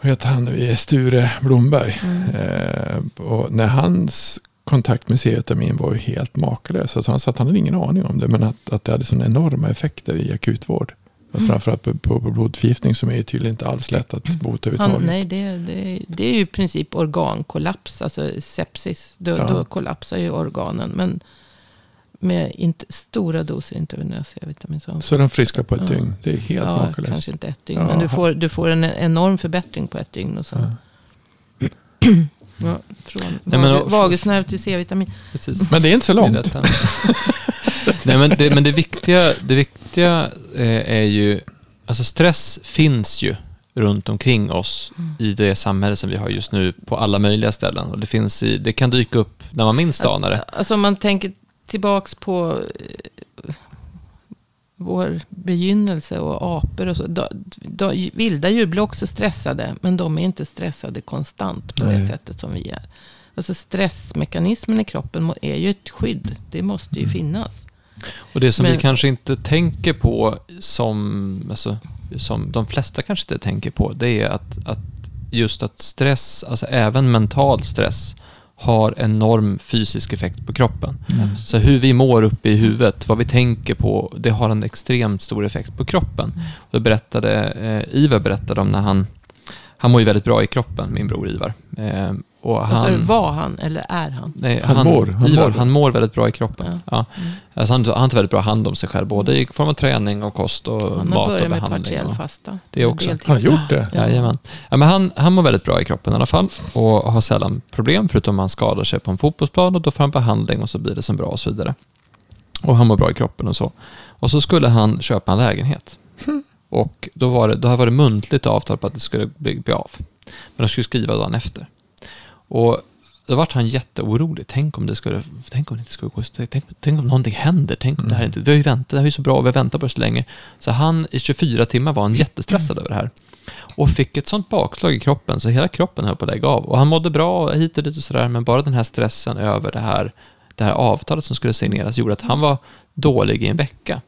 vad heter han nu? Sture Blomberg. Mm. Eh, och när hans kontakt med C-vitamin var ju helt makalös. Alltså han sa att han hade ingen aning om det. Men att, att det hade sådana enorma effekter i akutvård. Mm. Framförallt på, på, på blodförgiftning som är ju tydligen inte alls lätt att bota överhuvudtaget. nej, det, det, det är ju i princip organkollaps, alltså sepsis. Då, Ja. då kollapsar ju organen. Men med inte, stora doser intravenös C-vitamin. Så, Så de friska på ett Ja. dygn. Det är helt ja, makalöst. kanske inte ett dygn. Ja. Men du får, du får en enorm förbättring på ett dygn. Och sen, Ja. Ja, från Nej, men vagusnerv till C-vitamin. precis. Men det är inte så långt. Nej, men det, men det viktiga, det viktiga eh, är ju, alltså stress finns ju runt omkring oss Mm. i det samhälle som vi har just nu på alla möjliga ställen. Och det, finns i, det kan dyka upp när man minst anar det. Alltså, alltså om man tänker tillbaks på vår begynnelse och apor och så. Då, då, vilda djur blir också stressade. Men de är inte stressade konstant på Nej. det sättet som vi är. Alltså stressmekanismen i kroppen är ju ett skydd. Det måste ju Mm. finnas. Och det som Men- vi kanske inte tänker på som, alltså, som de flesta kanske inte tänker på, det är att, att just att stress, alltså även mental stress, har enorm fysisk effekt på kroppen. Mm. Så hur vi mår uppe i huvudet, vad vi tänker på, det har en extremt stor effekt på kroppen. Mm. Och det berättade, eh, Ivar berättade om när han, han mår ju väldigt bra i kroppen, min bror Ivar. Eh, och han, var han eller är han? nej, Han mår, han Ivar, mår. han mår väldigt bra i kroppen. Ja. Mm. Alltså han, han tar väldigt bra hand om sig själv, både i form av träning och kost och Han har mat och börjat med behandling. partiell fasta. Det också. Har han gjort det? Ja. Jajamän. Ja, men han, han mår väldigt bra i kroppen i alla fall och har sällan problem förutom om han skadar sig på en fotbollsplan och då får han behandling och så blir det som bra och så vidare. Och han mår bra i kroppen och så. Och så skulle han köpa en lägenhet. Och då, var det, då har det varit muntligt avtal på att det skulle bli, bli av. Men de skulle skriva dagen efter. Och då vart han jätteorolig. Tänk om det skulle, tänk om det inte skulle gå, tänk, tänk om någonting händer. Tänk om det här inte, vi har ju väntat, det här är ju så bra, vi har väntat på det så länge. Så han i 24 timmar var han jättestressad över det här. Och fick ett sånt bakslag i kroppen så hela kroppen höll på att lägga av. Och han mådde bra hit och dit och sådär, men bara den här stressen över det här, det här avtalet som skulle signeras gjorde att han var dålig i en vecka.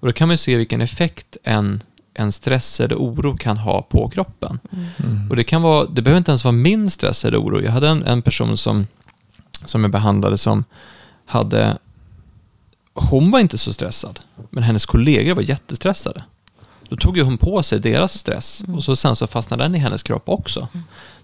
Och då kan man ju se vilken effekt en, en stress eller oro kan ha på kroppen. Mm. Och det kan vara, det behöver inte ens vara min stress eller oro. Jag hade en, en person som, som jag behandlade som hade, hon var inte så stressad, men hennes kollegor var jättestressade. Då tog ju hon på sig deras stress och så sen så fastnade den i hennes kropp också.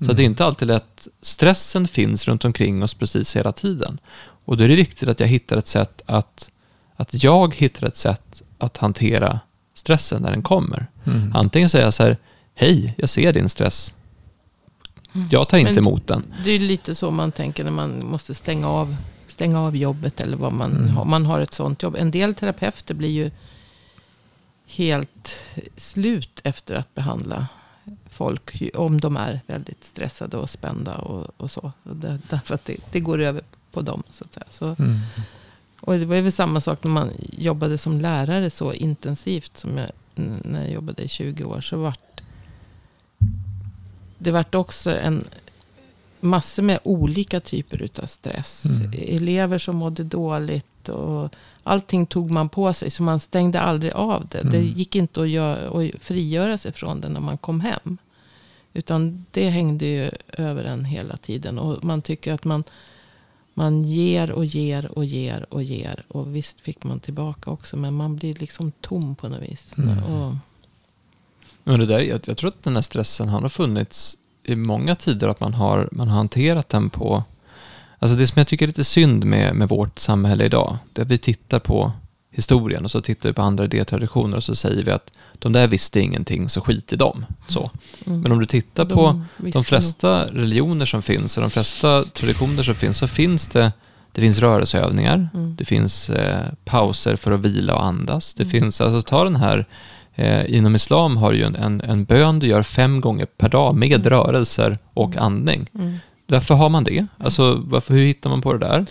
Så det är inte alltid lätt. Stressen finns runt omkring oss precis hela tiden. Och då är det viktigt att jag hittar ett sätt att, att jag hittar ett sätt att hantera stressen när den kommer. Mm. Antingen säger jag så här, hej, jag ser din stress. Jag tar inte Men- emot den. Det är lite så man tänker när man måste stänga av, stänga av jobbet. Eller vad man, Mm. har, man har ett sånt jobb. En del terapeuter blir ju helt slut efter att behandla folk. Om de är väldigt stressade och spända och, och så. Och det, därför att det, det går över på dem. Så att säga. Så, Mm. Och det var ju samma sak när man jobbade som lärare så intensivt som jag, när jag jobbade i 20 år. Så vart det vart också en massor med olika typer utav stress. Mm. Elever som mådde dåligt och allting tog man på sig. Så man stängde aldrig av det. Det Mm. gick inte att, göra, att frigöra sig från det när man kom hem. Utan det hängde ju över en hela tiden. Och man tycker att man, man ger och ger och ger och ger. Och visst fick man tillbaka också. Men man blir liksom tom på något vis. Mm. Och, Men det där, jag, jag tror att den här stressen har funnits i många tider, att man har, man har hanterat den på... Alltså det som jag tycker är lite synd med, med vårt samhälle idag, det är att vi tittar på historien och så tittar vi på andra idétraditioner och så säger vi att de där visste ingenting, så skit i dem. Så. mm. Men om du tittar på de flesta religioner som finns och de flesta traditioner som finns så finns det, det finns rörelseövningar, Mm. det finns eh, pauser för att vila och andas. Det Mm. finns, alltså ta den här, eh, inom islam har du ju en, en, en bön du gör fem gånger per dag med Mm. rörelser och andning. Mm. Varför har man det? Alltså, varför, hur hittar man på det där?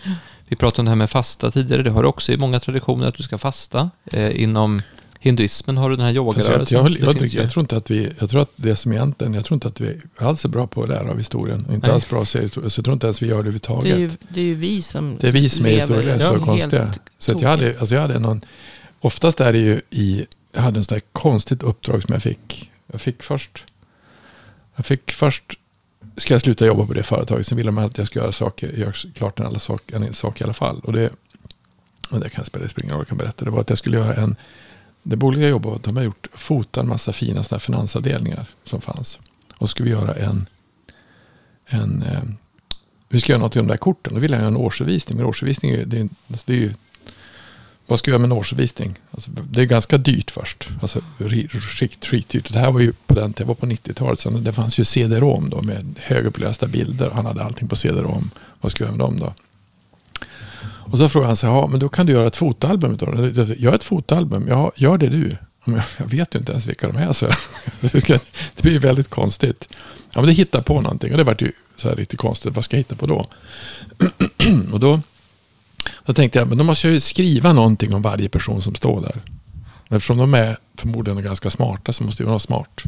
Vi pratade om det här med fasta tidigare, det har du också i många traditioner att du ska fasta. Eh, inom hinduismen har du den här jag, yogarörelsen. jag, jag, tycker- ju- jag tror inte att vi, jag tror att det som egentligen, jag tror inte att vi alls är bra på att lära av historien. Inte Nej. alls bra att se historia. Så jag tror inte ens vi gör det Det är, ju, överhuvudtaget. det är ju vi som Det är vi som är lever historielösa och helt konstiga. Så att jag, hade, alltså jag hade någon, oftast är det ju i, jag hade en sån där konstigt uppdrag som jag fick. Jag fick först, jag fick först, ska jag sluta jobba på det företaget. Sen ville de att jag ska göra saker, göra klart en, alla sak, en sak i alla fall. Och det, och det kan jag spela, springa och jag kan berätta. Det var att jag skulle göra en, det bolaget jag jobbade på, de har gjort, fotat en massa fina såna finansavdelningar som fanns. Och skulle vi göra en, en eh, vi ska göra något i de där korten. Då vill jag göra en årsredovisning. Men årsredovisning är, ju- det är, alltså det är ju... Vad ska jag göra med en årsredovisning? Alltså, det är ganska dyrt först. Alltså riktigt skitdyrt. Det här var ju på den det var på 90-talet. Det fanns ju CD-ROM då med högupplösta bilder. Han hade allting på CD-ROM. Vad ska jag göra med dem då? Och så frågade han sig, ja men då kan du göra ett fotoalbum utav det. Gör ett fotoalbum, ja gör det du. Jag vet ju inte ens vilka de är. Så det blir ju väldigt konstigt. Ja men det hittar på någonting. Och det vart ju så här riktigt konstigt. Vad ska jag hitta på då? och då, då tänkte jag, men då måste jag ju skriva någonting om varje person som står där. Eftersom de är förmodligen ganska smarta så måste jag vara smart.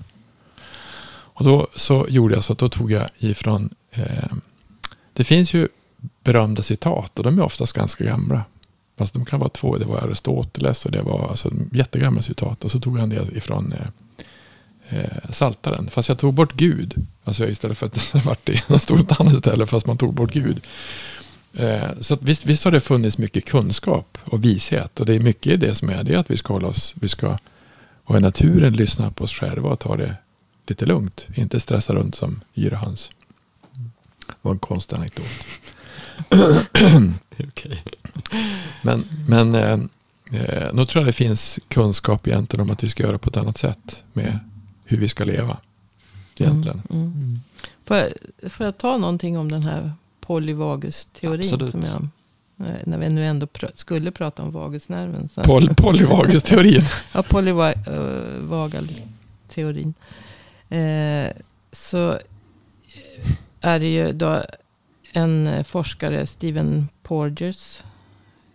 Och då så gjorde jag så att då tog jag ifrån, eh, det finns ju berömda citat och de är oftast ganska gamla. Fast de kan vara två. Det var Aristoteles och det var alltså, jättegamla citat. Och så tog han det ifrån eh, eh, Saltaren. Fast jag tog bort Gud. Alltså istället för att det vart det ena stod ett annat ställe fast man tog bort Gud. Eh, så att visst, visst har det funnits mycket kunskap och vishet. Och det är mycket i det som är det att vi ska hålla oss, vi ska vara i naturen, lyssna på oss själva och ta det lite lugnt. Inte stressa runt som Gyra Det var en konstig anekdot. Okej. Men, men eh, eh, nog tror jag det finns kunskap egentligen om att vi ska göra på ett annat sätt med hur vi ska leva. Egentligen. Mm, mm. Får, jag, får jag ta någonting om den här polyvagus-teorin? Absolut. Som jag, eh, när vi nu ändå pr- skulle prata om vagusnerven. Så. Poly, polyvagus-teorin. Ja, polyvagal-teorin. Eh, så eh, är det ju då en eh, forskare, Stephen Porges,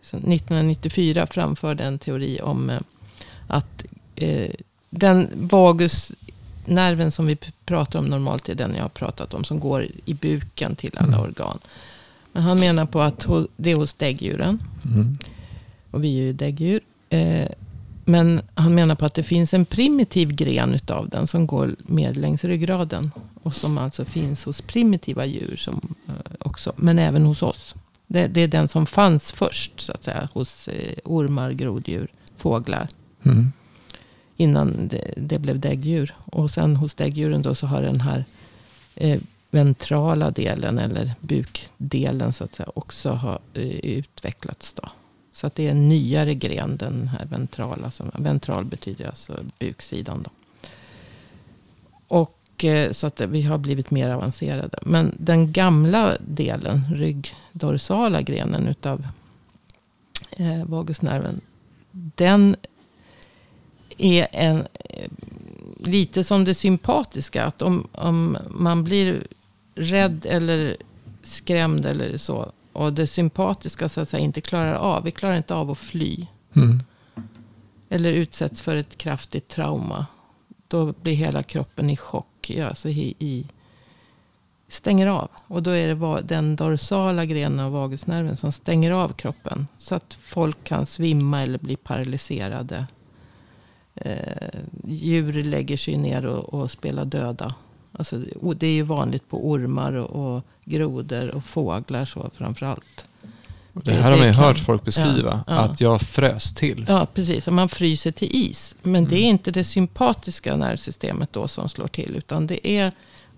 som 1994 framförde en teori om eh, att eh, den vagusnerven som vi pratar om normalt är den jag har pratat om, som går i buken till alla Mm. organ. Men han menar på att det är hos däggdjuren. Mm. Och vi är ju däggdjur. Eh, men han menar på att det finns en primitiv gren utav den som går mer längs ryggraden. Och som alltså finns hos primitiva djur som, eh, också. Men även hos oss. Det, det är den som fanns först så att säga. Hos eh, ormar, groddjur, fåglar. Mm. Innan det, det blev däggdjur. Och sen hos däggdjuren då så har den här eh, ventrala delen. Eller bukdelen så att säga. Också har eh, utvecklats då. Så att det är en nyare gren, den här ventrala. Som, ventral betyder alltså buksidan då. Och eh, så att vi har blivit mer avancerade. Men den gamla delen, ryggdorsala grenen utav eh, vagusnerven. Den är en, eh, lite som det sympatiska. Att om, om man blir rädd eller skrämd eller så. Och det sympatiska så att säga inte klarar av. Vi klarar inte av att fly. Mm. Eller utsätts för ett kraftigt trauma. Då blir hela kroppen i chock. Och alltså i, i, stänger av. Och då är det va- den dorsala grenen av vagusnerven som stänger av kroppen. Så att folk kan svimma eller bli paralyserade. Eh, djur lägger sig ner och, och spelar döda. Alltså, det är ju vanligt på ormar och, och grodor och fåglar så framförallt. Det här har man ju hört folk beskriva. Ja, ja. Att jag frös till. Ja, precis. Och man fryser till is. Men det är inte det sympatiska nervsystemet då som slår till. Utan det är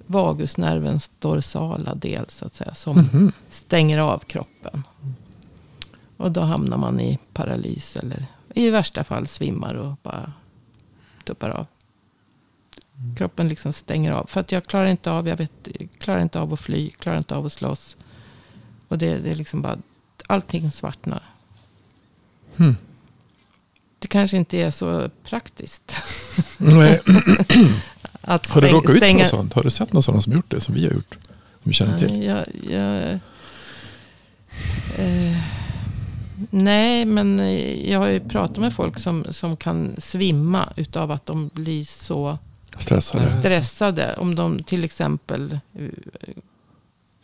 vagusnervens dorsala del så att säga. Som Mhm. stänger av kroppen. Och då hamnar man i paralys. Eller i värsta fall svimmar och bara tuppar av. Kroppen liksom stänger av. För att jag klarar inte av, jag vet, klarar inte av att fly. Klarar inte av att slåss. Och det, det är liksom bara, allting svartnar. Hmm. Det kanske inte är så praktiskt. Nej. Att Har du stäng- råkat ut för något sånt? Har du sett någon sådana som gjort det som vi har gjort? Som vi känner till? Jag, jag, eh, nej, men jag har ju pratat med folk som, som kan svimma utav att de blir så Stressade? Stressade. Om de till exempel eh,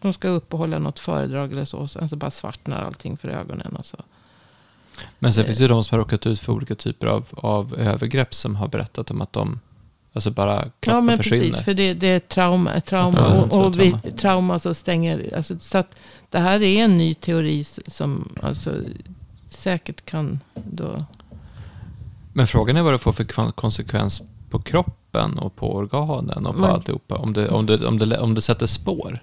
de ska upp och hålla något föredrag eller så. Sen så bara svartnar allting för ögonen. Och så. Men sen Eh. finns det ju de som har råkat ut för olika typer av, av övergrepp som har berättat om att de alltså bara Ja, men försvinner. precis. För det, det är trauma. trauma Ja, och, och vi, trauma. så stänger... Alltså, så att det här är en ny teori som alltså, säkert kan då... Men frågan är vad det får för kon- konsekvens på kroppen och på organen och på Men- alltihopa. Om det, om, det, om, det, om det sätter spår.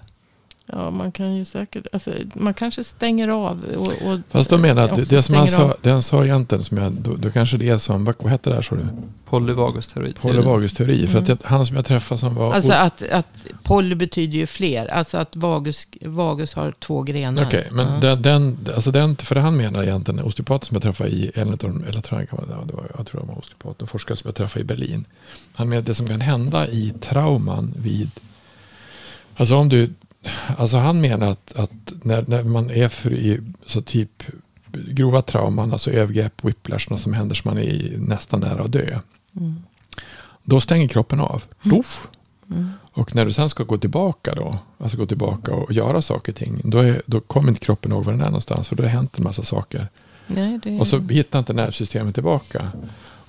Ja, man kan ju säkert... Alltså, man kanske stänger av. Och, och, Fast de menar att det, som han sa, det han sa egentligen, som jag, då, då kanske det är som, vad, vad hette det här sa du? Polyvagus-teori. Polyvagus-teori. För att Mm. jag, han som jag träffade som var... Alltså att, att poly betyder ju fler. Alltså att vagus, vagus har två grenar. Okej, men Ja. den, den, alltså den, för han menar egentligen, osteopaten som jag träffade i, en av de, eller tror jag, det var, jag tror det var osteopat, en forskare som jag träffade i Berlin. Han menar att det som kan hända i trauman vid, alltså om du, alltså han menar att, att när, när man är för i, så typ grova trauman, alltså övergrepp, whiplash, något som händer som man är i, nästan nära att dö. Mm. Då stänger kroppen av. Doff. Mm. Och när du sen ska gå tillbaka då, alltså gå tillbaka och göra saker och ting, då, är, då kommer inte kroppen ihåg var den är någonstans, för då har det hänt en massa saker Nej, det... Och så hittar inte nervsystemet tillbaka.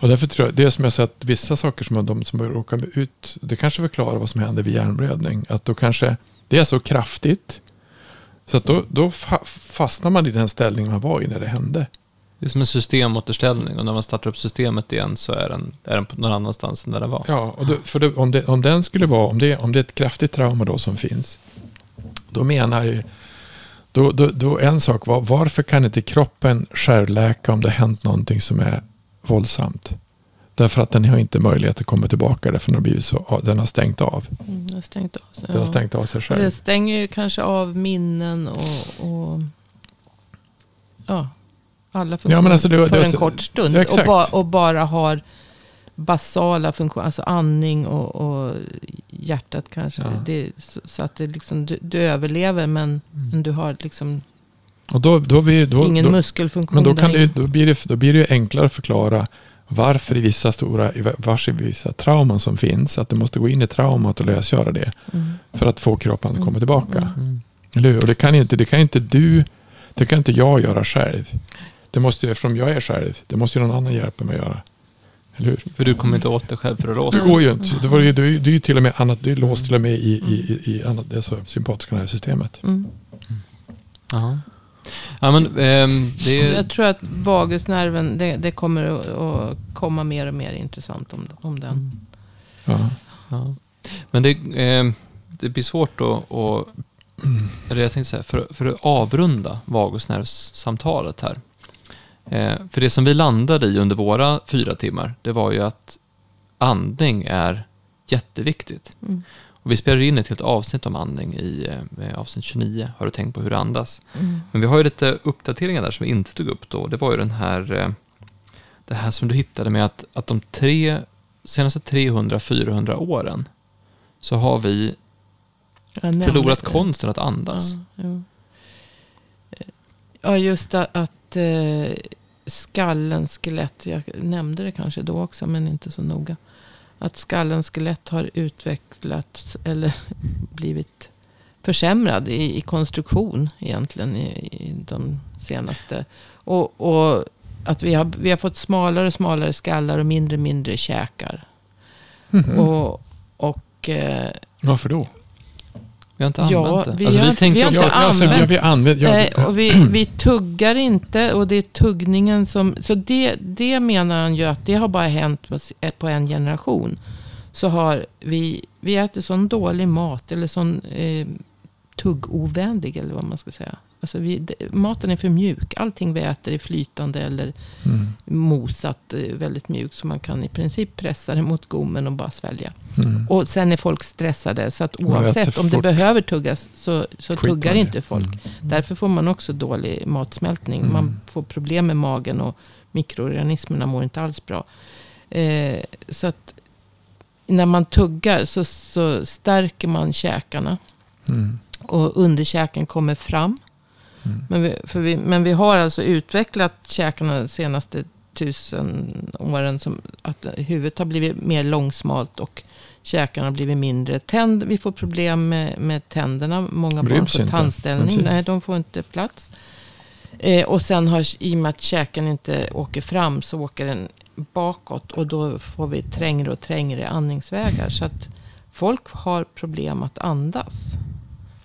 Och därför tror jag, det som jag säger att vissa saker som de som råkar ut, det kanske förklarar vad som händer vid hjärnblödning. Att då kanske det är så kraftigt. Så att då, då fa- fastnar man i den ställning man var i när det hände. Det är som en systemåterställning och när man startar upp systemet igen så är den, är den på någon annanstans än där den var. Ja, och då, för det, om, det, om den skulle vara, om det, om det är ett kraftigt trauma då som finns. Då menar ju, då, då, då en sak var, varför kan inte kroppen självläka om det hänt någonting som är våldsamt? Därför att den har inte möjlighet att komma tillbaka därför den har, så, den har stängt av. Mm, det har stängt av sig. Den har ja. stängt av sig Och själv. det stänger ju kanske av minnen och, och ja, alla funktioner Ja, men alltså det- för det- en kort stund. Ja, och, ba, och bara har basala funktioner, alltså andning och, och hjärtat kanske. Ja. Det, så, så att det liksom, du, du överlever men, men du har liksom Och då, då blir, då, ingen då, muskelfunktion. men då, kan det, då, blir det, då blir det enklare att förklara varför i vissa stora, vars i vissa trauman som finns, att du måste gå in i traumat och lösgöra det. Mm. För att få kroppen att komma tillbaka. Mm. Mm. Eller hur? Och det kan inte, det kan inte du, det kan inte jag göra själv. Det måste eftersom jag är själv, det måste ju någon annan hjälpa mig att göra. Eller hur? För du kommer inte åt dig själv för att Det låsa. går ju inte. Det, var ju, det, är ju, det är ju till och med annat, det är låst till och med i, i, i, i annat, det är så sympatiska nervsystemet. Mm. Jaha. Ja, men ehm, det är... Jag tror att vagusnerven, det, det kommer att, komma mer och mer intressant om, om den. Ja. Ja. Men det, ehm, det blir svårt att... att eller jag tänkte säga, för, för att avrunda vagusnervssamtalet här. Eh, för det som vi landade i under våra fyra timmar, det var ju att andning är jätteviktigt. Mm. Och vi spelade in ett helt avsnitt om andning i eh, avsnitt 29. Har du tänkt på hur det andas? Mm. Men vi har ju lite uppdateringar där som vi inte tog upp då. Det var ju den här, eh, det här som du hittade med att, att de tre, senaste 300-400 åren så har vi förlorat konsten att andas. Ja, jo. ja just att, att eh, skallens skelett, jag nämnde det kanske då också men inte så noga. Att skallens skelett har utvecklats eller blivit försämrad i, i konstruktion egentligen i, i de senaste. Och, och att vi har, vi har fått smalare och smalare skallar och mindre och mindre käkar. Mhm. Och, och eh, Varför då? Vi har inte Ja, använt det. vi alltså, har vi tänkte vi har inte Ja, alltså, använt- ja, vi använder, ja, Nej, och vi, vi tuggar inte och det är tuggningen som... Så det, det menar han ju att det har bara hänt på s- på en generation. Så har vi, vi äter sån dålig mat eller sån eh, tuggovänlig eller vad man ska säga. Alltså vi, maten är för mjuk. Allting vi äter är flytande eller Mm. mosat eh, väldigt mjukt. Så man kan i princip pressa det mot gommen och bara svälja. Mm. Och sen är folk stressade. Så att oavsett om det behöver tuggas så, så tuggar inte folk. Mm. Därför får man också dålig matsmältning. Mm. Man får problem med magen och mikroorganismerna mår inte alls bra. Eh, så att när man tuggar så, så stärker man käkarna. Mm. Och underkäken kommer fram. Mm. Men vi, för vi, men vi har alltså utvecklat käkarna de senaste tusen åren. Som att huvudet har blivit mer långsmalt och käkarna har blivit mindre. Tänd, vi får problem med, med tänderna. Många barn får tandställning. Nej, de får inte plats. Eh, och sen har, i och med att käken inte åker fram så åker den bakåt. Och då får vi trängre och trängre andningsvägar. Så att folk har problem att andas.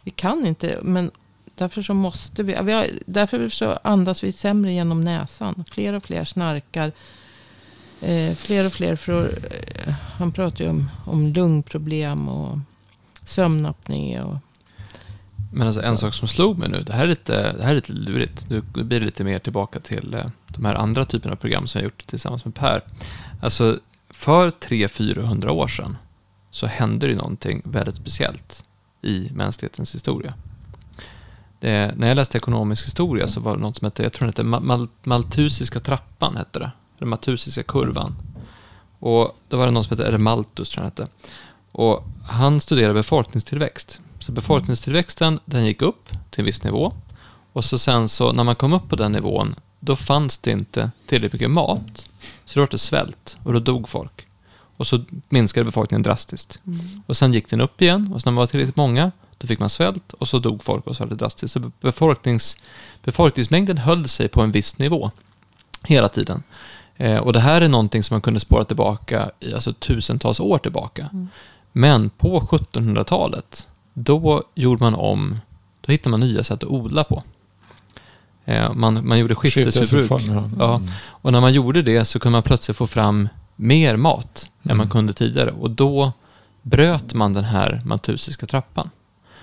Vi kan inte, men därför så måste vi. vi har, därför så andas vi sämre genom näsan. Fler och fler snarkar. Eh, fler och fler, för, eh, han pratar ju om, om lungproblem och sömnapné. Och, Men alltså en sak som slog mig nu, det här är lite, det här är lite lurigt. Nu blir det lite mer tillbaka till eh, de här andra typerna av program som jag gjort tillsammans med Per. Alltså, för 300-400 år sedan så hände det någonting väldigt speciellt i mänsklighetens historia. Det, när jag läste ekonomisk historia så var det något som hette, jag tror det hette Ma- Mal, Maltusiska trappan, hette det. Den Maltusiska kurvan. Och då var det någon som hette, eller Malthus tror jag hette. Och han studerade befolkningstillväxt. Så befolkningstillväxten, den gick upp till en viss nivå. Och så sen så, när man kom upp på den nivån, då fanns det inte tillräckligt mycket mat. Så då var det svält och då dog folk. Och så minskade befolkningen drastiskt. Och sen gick den upp igen och så när man var tillräckligt många, då fick man svält och så dog folk och så det drastiskt. Så befolknings, befolkningsmängden höll sig på en viss nivå. Hela tiden. Eh, och det här är någonting som man kunde spåra tillbaka i alltså tusentals år tillbaka. Mm. Men på 1700-talet, då gjorde man om, då hittade man nya sätt att odla på. Eh, man, man gjorde skiftesjordbruk. Skiftesform, ja. Ja. Mm. Och när man gjorde det så kunde man plötsligt få fram mer mat än Mm. man kunde tidigare. Och då bröt man den här maltusiska trappan.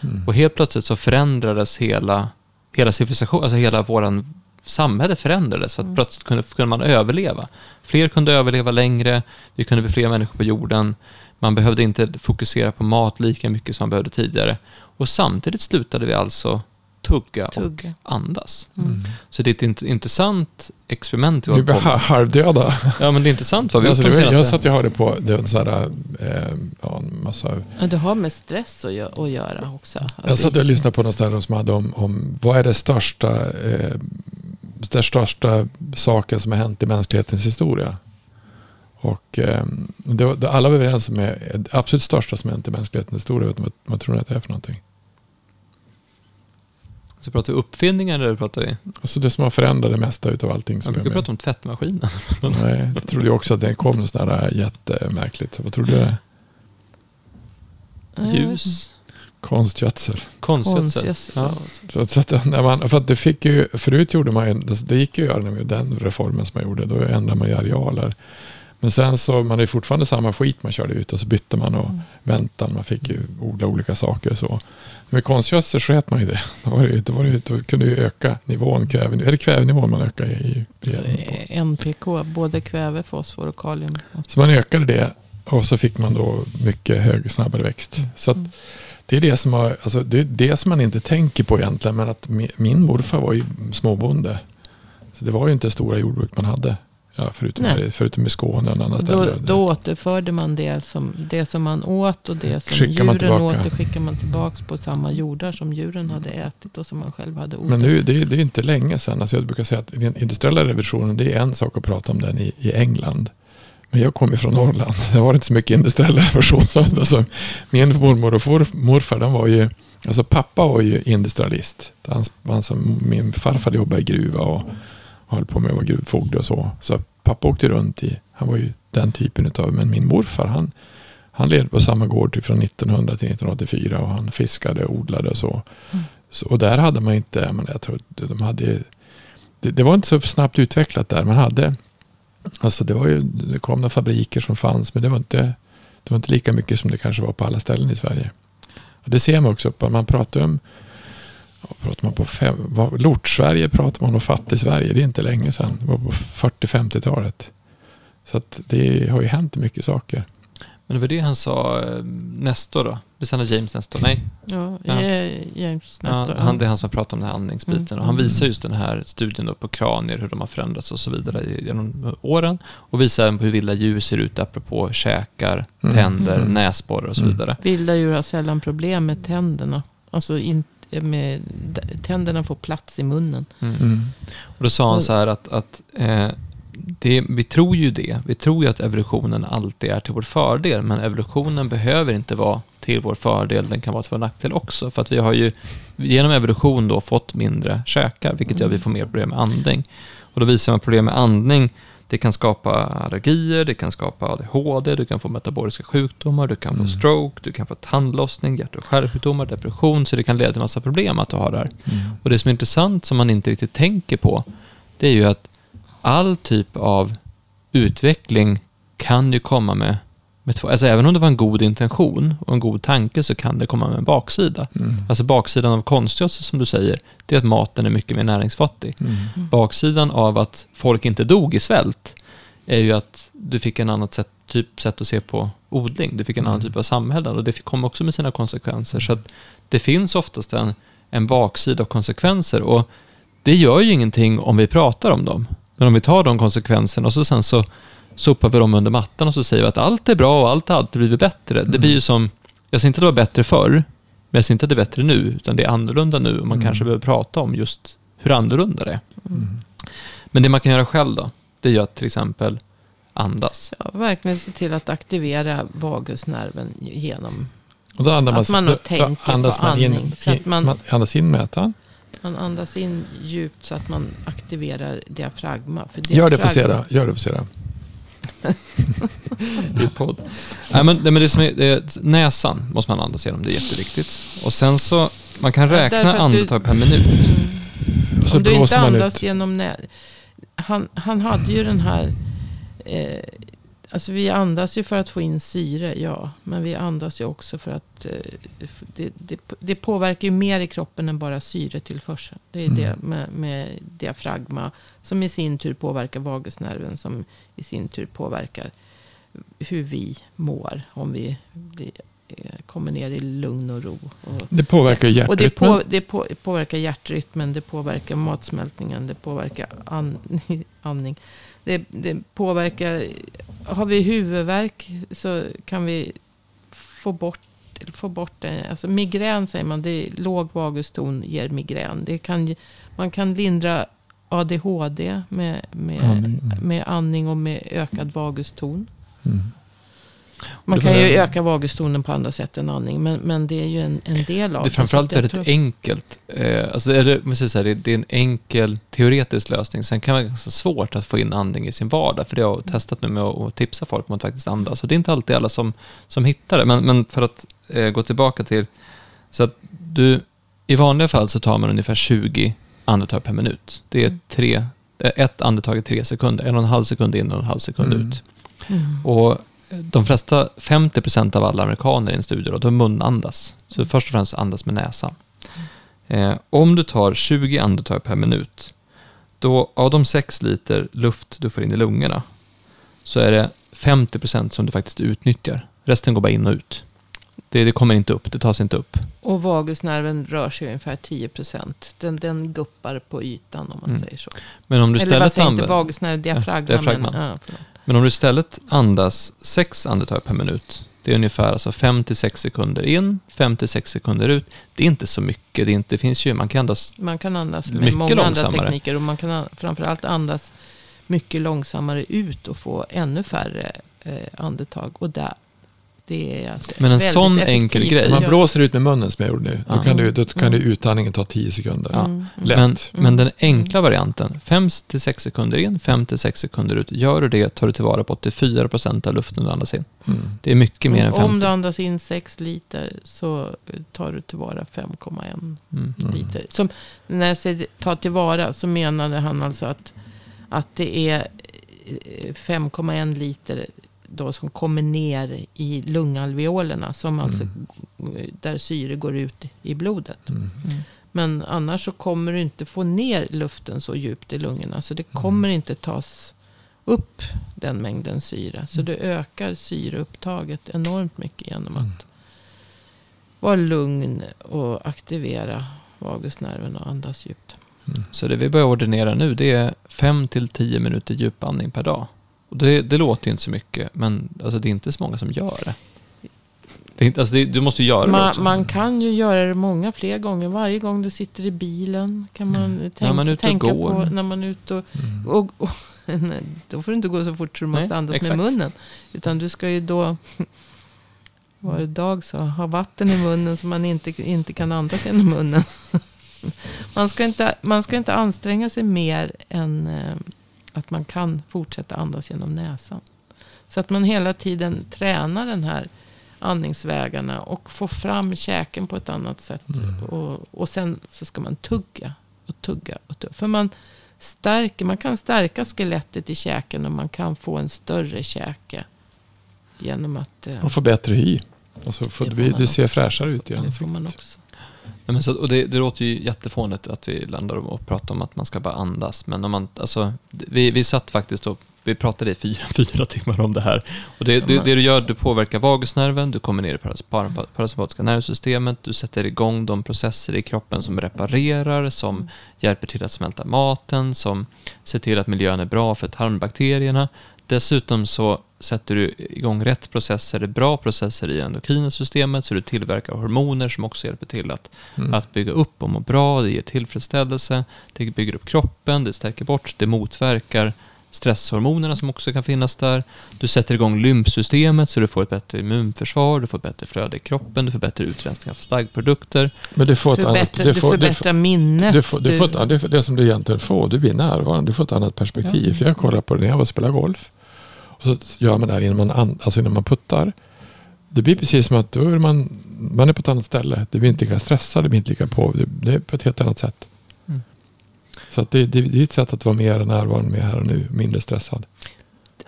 Mm. Och helt plötsligt så förändrades hela, hela civilisationen, alltså hela våran samhälle förändrades. För att Mm. plötsligt kunde, kunde man överleva. Fler kunde överleva längre, vi kunde bli fler människor på jorden. Man behövde inte fokusera på mat lika mycket som man behövde tidigare. Och samtidigt slutade vi alltså tugga, Tugga. och andas. Mm. Så det är ett int- intressant experiment vi håller på med. halvdöda. Ja, men det är intressant vad vi har Alltså, det de var, jag satt och hörde på det var sån här, eh, ja, en massa Ja, det har med stress att, gö- att göra också. Att Jag satt och lyssnade på någonstans som hade om, om vad är det största, eh, det största saken som har hänt i mänsklighetens historia. Och eh, det var, det alla var överens om det absolut största som har hänt i mänsklighetens historia. Vet du vad, vad tror ni att det är för någonting? Så pratar vi uppfinningar eller pratar vi... Alltså det som har förändrat det mesta utav allting. Som brukar prata om tvättmaskinen. Nej, jag trodde ju också att det kom något sånt där jättemärkligt. Så vad tror du det är? Ja, Ljus, Konstgödsel. konstgödsel. konstgödsel. Ja. Så, så att när man, för att det fick ju, förut gjorde man ju, det, gick ju att göra med den reformen som man gjorde. Då ändrade man ju arealer. Men sen så, man är fortfarande samma skit man körde ut och så bytte man och Mm. väntan. Man fick ju odla olika saker och så. Med konstgödsel sket man ju det. Då, var det, då, var det, då kunde ju öka nivån, kväve, är det kvävenivån man ökar i? i, i Eh, NPK, både kväve, fosfor och kalium. så man ökade det och så fick man då mycket högre, snabbare växt. Så att Mm. det är det som, har, alltså det är det som man inte tänker på egentligen. Men att mi- min morfar var ju småbonde. Så det var ju inte stora jordbruk man hade. Ja, förutom, här, förutom i Skåne och en annan Då, ställe. då återförde man det som, det som man åt och det som Skickar djuren åt. Det skickar man tillbaka på samma jordar som djuren hade ätit och som man själv hade odlat. Men nu, det, är, det är inte länge sedan. Alltså jag brukar säga att den industriella revolutionen, det är en sak att prata om den i, i England. Men jag kommer från Norrland. Det var inte så mycket industriell revolution. Så, alltså, min mormor och for, morfar, de var ju, alltså pappa var ju industrialist. Han, han, min farfar jobbade i gruva och höll på med att vara gruvfogde och så. Så pappa åkte runt i, han var ju den typen av, men min morfar han, han levde på samma gård till från 1900 till 1984 och han fiskade och odlade och så. Mm. så och där hade man inte, menar, jag tror de hade, det, det var inte så snabbt utvecklat där. Man hade, alltså det var ju, det kom några fabriker som fanns, men det var inte, det var inte lika mycket som det kanske var på alla ställen i Sverige. Och det ser man också, man pratar om, ja, pratar man på fem, vad- Lort-Sverige pratar man om fattig-Sverige, det är inte länge sedan, det var på 40-50-talet. Så att det har ju hänt mycket saker. Men det var det han sa, eh, Nestor då? Visst han är James Nestor? Nej, Ja, Ja. James ja, Nestor. han, det är han som har pratat om den här andningsbiten. Mm. Och han visar just den här studien då på kranier, hur de har förändrats och så vidare genom åren. Och visar även på hur vilda djur ser ut apropå käkar, Mm. tänder, Mm. näsborrar och så Mm. vidare. Vilda djur har sällan problem med tänderna. Alltså inte med, tänderna får plats i munnen. Mm. Mm. Och då sa han så här att, att eh, det, vi tror ju det. Vi tror ju att evolutionen alltid är till vår fördel. Men evolutionen behöver inte vara till vår fördel. Den kan vara till vår nackdel också. För att vi har ju genom evolution då fått mindre käkar. Vilket gör att vi får mer problem med andning. Och då visar man problem med andning. Det kan skapa allergier, det kan skapa ADHD, du kan få metaboliska sjukdomar, du kan få Mm. stroke, du kan få tandlossning, hjärt och kärlsjukdomar, depression. Så det kan leda till massa problem att du har det här. Mm. Och det som är intressant som man inte riktigt tänker på, det är ju att all typ av utveckling kan ju komma med, med två, alltså även om det var en god intention och en god tanke så kan det komma med en baksida. Mm. Alltså baksidan av konstgödsel som du säger, det är att maten är mycket mer näringsfattig. Mm. Baksidan av att folk inte dog i svält är ju att du fick en annat sätt, typ, sätt att se på odling. Du fick en annan Mm. typ av samhällen och det kom också med sina konsekvenser. Så att det finns oftast en, en baksida av konsekvenser och det gör ju ingenting om vi pratar om dem. Men om vi tar de konsekvenserna och så sen så sopar vi dem under mattan och så säger vi att allt är bra och allt har alltid blivit bättre. Det Mm. blir ju som, jag säger inte att det var bättre förr, men jag säger inte att det är bättre nu, utan det är annorlunda nu och man Mm. kanske behöver prata om just hur annorlunda det är. Mm. Men det man kan göra själv då, det är ju att till exempel andas. Ja, verkligen se till att aktivera vagusnerven genom Och då andas Att man då, tänker då andas på man in, andning, så att in, man- man andas in med ätan. Man andas in djupt så att man aktiverar diafragma. För Gör det för diafragma- se då. Gör det för se då. I podd. Nej, men, nej, men det som är, det näsan måste man andas genom, det är jätteviktigt. Och sen så, man kan räkna att du- andetag per minut. Mm. Och så Om du inte blåser man andas ut. genom nä... Han, han hade ju den här... Eh, alltså vi andas ju för att få in syre, ja. Men vi andas ju också för att... Eh, det, det, det påverkar ju mer i kroppen än bara syretillförsel. Det är Mm. det med, med diafragma. Som i sin tur påverkar vagusnerven. Som i sin tur påverkar hur vi mår. Om vi blir, eh, kommer ner i lugn och ro. Och, Det påverkar ju och det, hjärtrytmen. på, det på, påverkar hjärtrytmen, det påverkar matsmältningen, det påverkar an, andning. Det, det påverkar, har vi huvudvärk så kan vi få bort, få bort det. Alltså migrän säger man, det är låg vaguston ger migrän. Det kan, man kan lindra ADHD med, med, mm. med andning och med ökad vaguston. Mm. Man Det kan ju öka vagustonen på andra sätt än andning, men, men det är ju en, en del av Det är framförallt Så att jag väldigt tror- enkelt. Eh, alltså det, är, man säger här, det, det är en enkel teoretisk lösning. Sen kan det vara ganska svårt att få in andning i sin vardag. För det har jag testat nu med att, att tipsa folk om att faktiskt andas. Och det är inte alltid alla som, som hittar det. Men, men för att eh, gå tillbaka till... Så att du, i vanliga fall så tar man ungefär 20 andetag per minut. Det är Mm. tre, eh, ett andetag i tre sekunder. En och en halv sekund in och en halv sekund Mm. ut. Mm. Och de flesta, 50% av alla amerikaner i en studie, då, de munandas. Så först och främst andas med näsan. Eh, om du tar 20 andetag per minut, då av de 6 liter luft du får in i lungorna, så är det 50% som du faktiskt utnyttjar. Resten går bara in och ut. Det, det kommer inte upp, det tas inte upp. Och vagusnerven rör sig ungefär 10 procent. Den, den guppar på ytan om man Mm. säger så. Men om du Eller vad istället säger jag inte använder... vagusnerv, diafragma. diafragman. Men, ja. Men om du istället andas 6 andetag per minut, det är ungefär alltså 5-6 sekunder in, 5-6 sekunder ut. Det är inte så mycket, det, inte, det finns ju, man kan andas man kan andas med många andra långsammare. tekniker. Och man kan an- framförallt andas mycket långsammare ut och få ännu färre eh, andetag. Och där, det är alltså Men en sån enkel grej. Om man blåser ut med munnen som jag gjorde nu. Då Ja. kan, du, då kan Mm. du utandningen ta 10 sekunder. Ja. Mm, mm. Lätt. Men, Mm. men den enkla varianten, 5-6 sekunder in, 5-6 sekunder ut. Gör du det tar du tillvara på 84% av luften du andas in. Mm. Det är mycket mer än Om 50. du andas in 6 liter så tar du tillvara 5,1 Mm. Mm. liter. Som, när jag säger ta tillvara så menade han alltså att, att det är eh, 5,1 liter då som kommer ner i lungalveolerna. Som alltså, där syre går ut i blodet. Mm. Mm. Men annars så kommer du inte få ner luften så djupt i lungorna. Så det kommer inte tas upp den mängden syre. Så du ökar syreupptaget enormt mycket genom Mm. att vara lugn och aktivera vagusnerven och andas djupt. Så det vi börjar ordinera nu det är 5-10 minuter djupandning per dag. Och det, det låter ju inte så mycket, men alltså, det är inte så många som gör det. det, är inte, alltså, det du måste ju göra det Man, också. man kan ju göra det många fler gånger. Varje gång du sitter i bilen kan man tänka, man är ute och går. på när man är ute och, Mm. och, och nej, Då får du inte gå så fort så du måste Nej, andas exakt. med munnen. Utan du ska ju då, var det dag så, ha vatten i munnen så man inte, inte kan andas genom munnen. Man ska, inte, man ska inte anstränga sig mer än eh, att man kan fortsätta andas genom näsan. Så att man hela tiden tränar den här andningsvägarna och får fram käken på ett annat sätt. Mm. Och, och sen så ska man tugga och tugga och tugga. För man stärker, man kan stärka skelettet i käken och man kan få en större käke. Genom att... eh, Och få bättre hy. Och så får Det får du, du ser fräschare ut i det får ansiktet. man också. Men så, och det, det låter ju jättefånigt att vi landar och pratar om att man ska bara andas. Men om man, alltså, vi, vi satt faktiskt och vi pratade i fyra, fyra timmar om det här. Och det, det, det du gör, du påverkar vagusnerven, du kommer ner i paras- para- parasympatiska nervsystemet, du sätter igång de processer i kroppen som reparerar, som hjälper till att smälta maten, som ser till att miljön är bra för tarmbakterierna. Dessutom så sätter du igång rätt processer, bra processer i endokrina systemet, så du tillverkar hormoner som också hjälper till att Mm. att bygga upp och må bra, det ger tillfredsställelse, det bygger upp kroppen, det stärker bort, det motverkar stresshormonerna som också kan finnas där. Du sätter igång lymfsystemet så du får ett bättre immunförsvar, du får ett bättre flöde i kroppen, du får bättre utrensning av staggprodukter. Men du får ett annat... Förbättra, Du du får, du får, förbättrar minnet. du får, du får ett, det, det som du egentligen får, du blir närvarande, du får ett annat perspektiv. Ja. För jag kollar på det när jag var och spelade golf. Och så gör man det här innan man, an, alltså innan man puttar. Det blir precis som att då är man, man är på ett annat ställe. Det blir inte lika stressad, det blir inte lika på. Det, det är på ett helt annat sätt. Mm. Så att det, det, det är ett sätt att vara mer närvarande, mer här och nu, mindre stressad.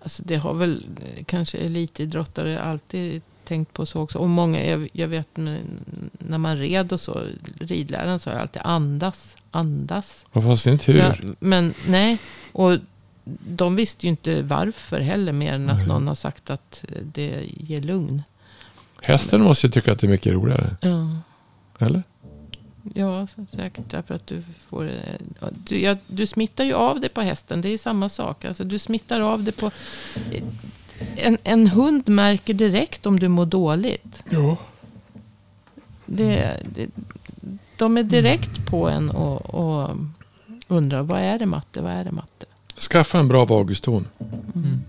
Alltså det har väl eh, kanske elitidrottare alltid tänkt på så också. Och många, jag, jag vet när man red och så, ridläraren sa alltid andas, andas. Och fast inte hur. Ja, men nej, och de visste ju inte varför heller. Mer än att Nej. någon har sagt att eh, det ger lugn. Hästen måste ju tycka att det är mycket roligare. Ja, Eller? ja säkert därför att du får... eh, ja, Du, ja, du smittar ju av det på hästen. Det är samma sak. Alltså, du smittar av det på... eh, En, en hund märker direkt om du mår dåligt. Jo. Det, det, de är direkt på en och, och undrar vad är det matte, vad är det matte? Skaffa en bra vaguston. Mm.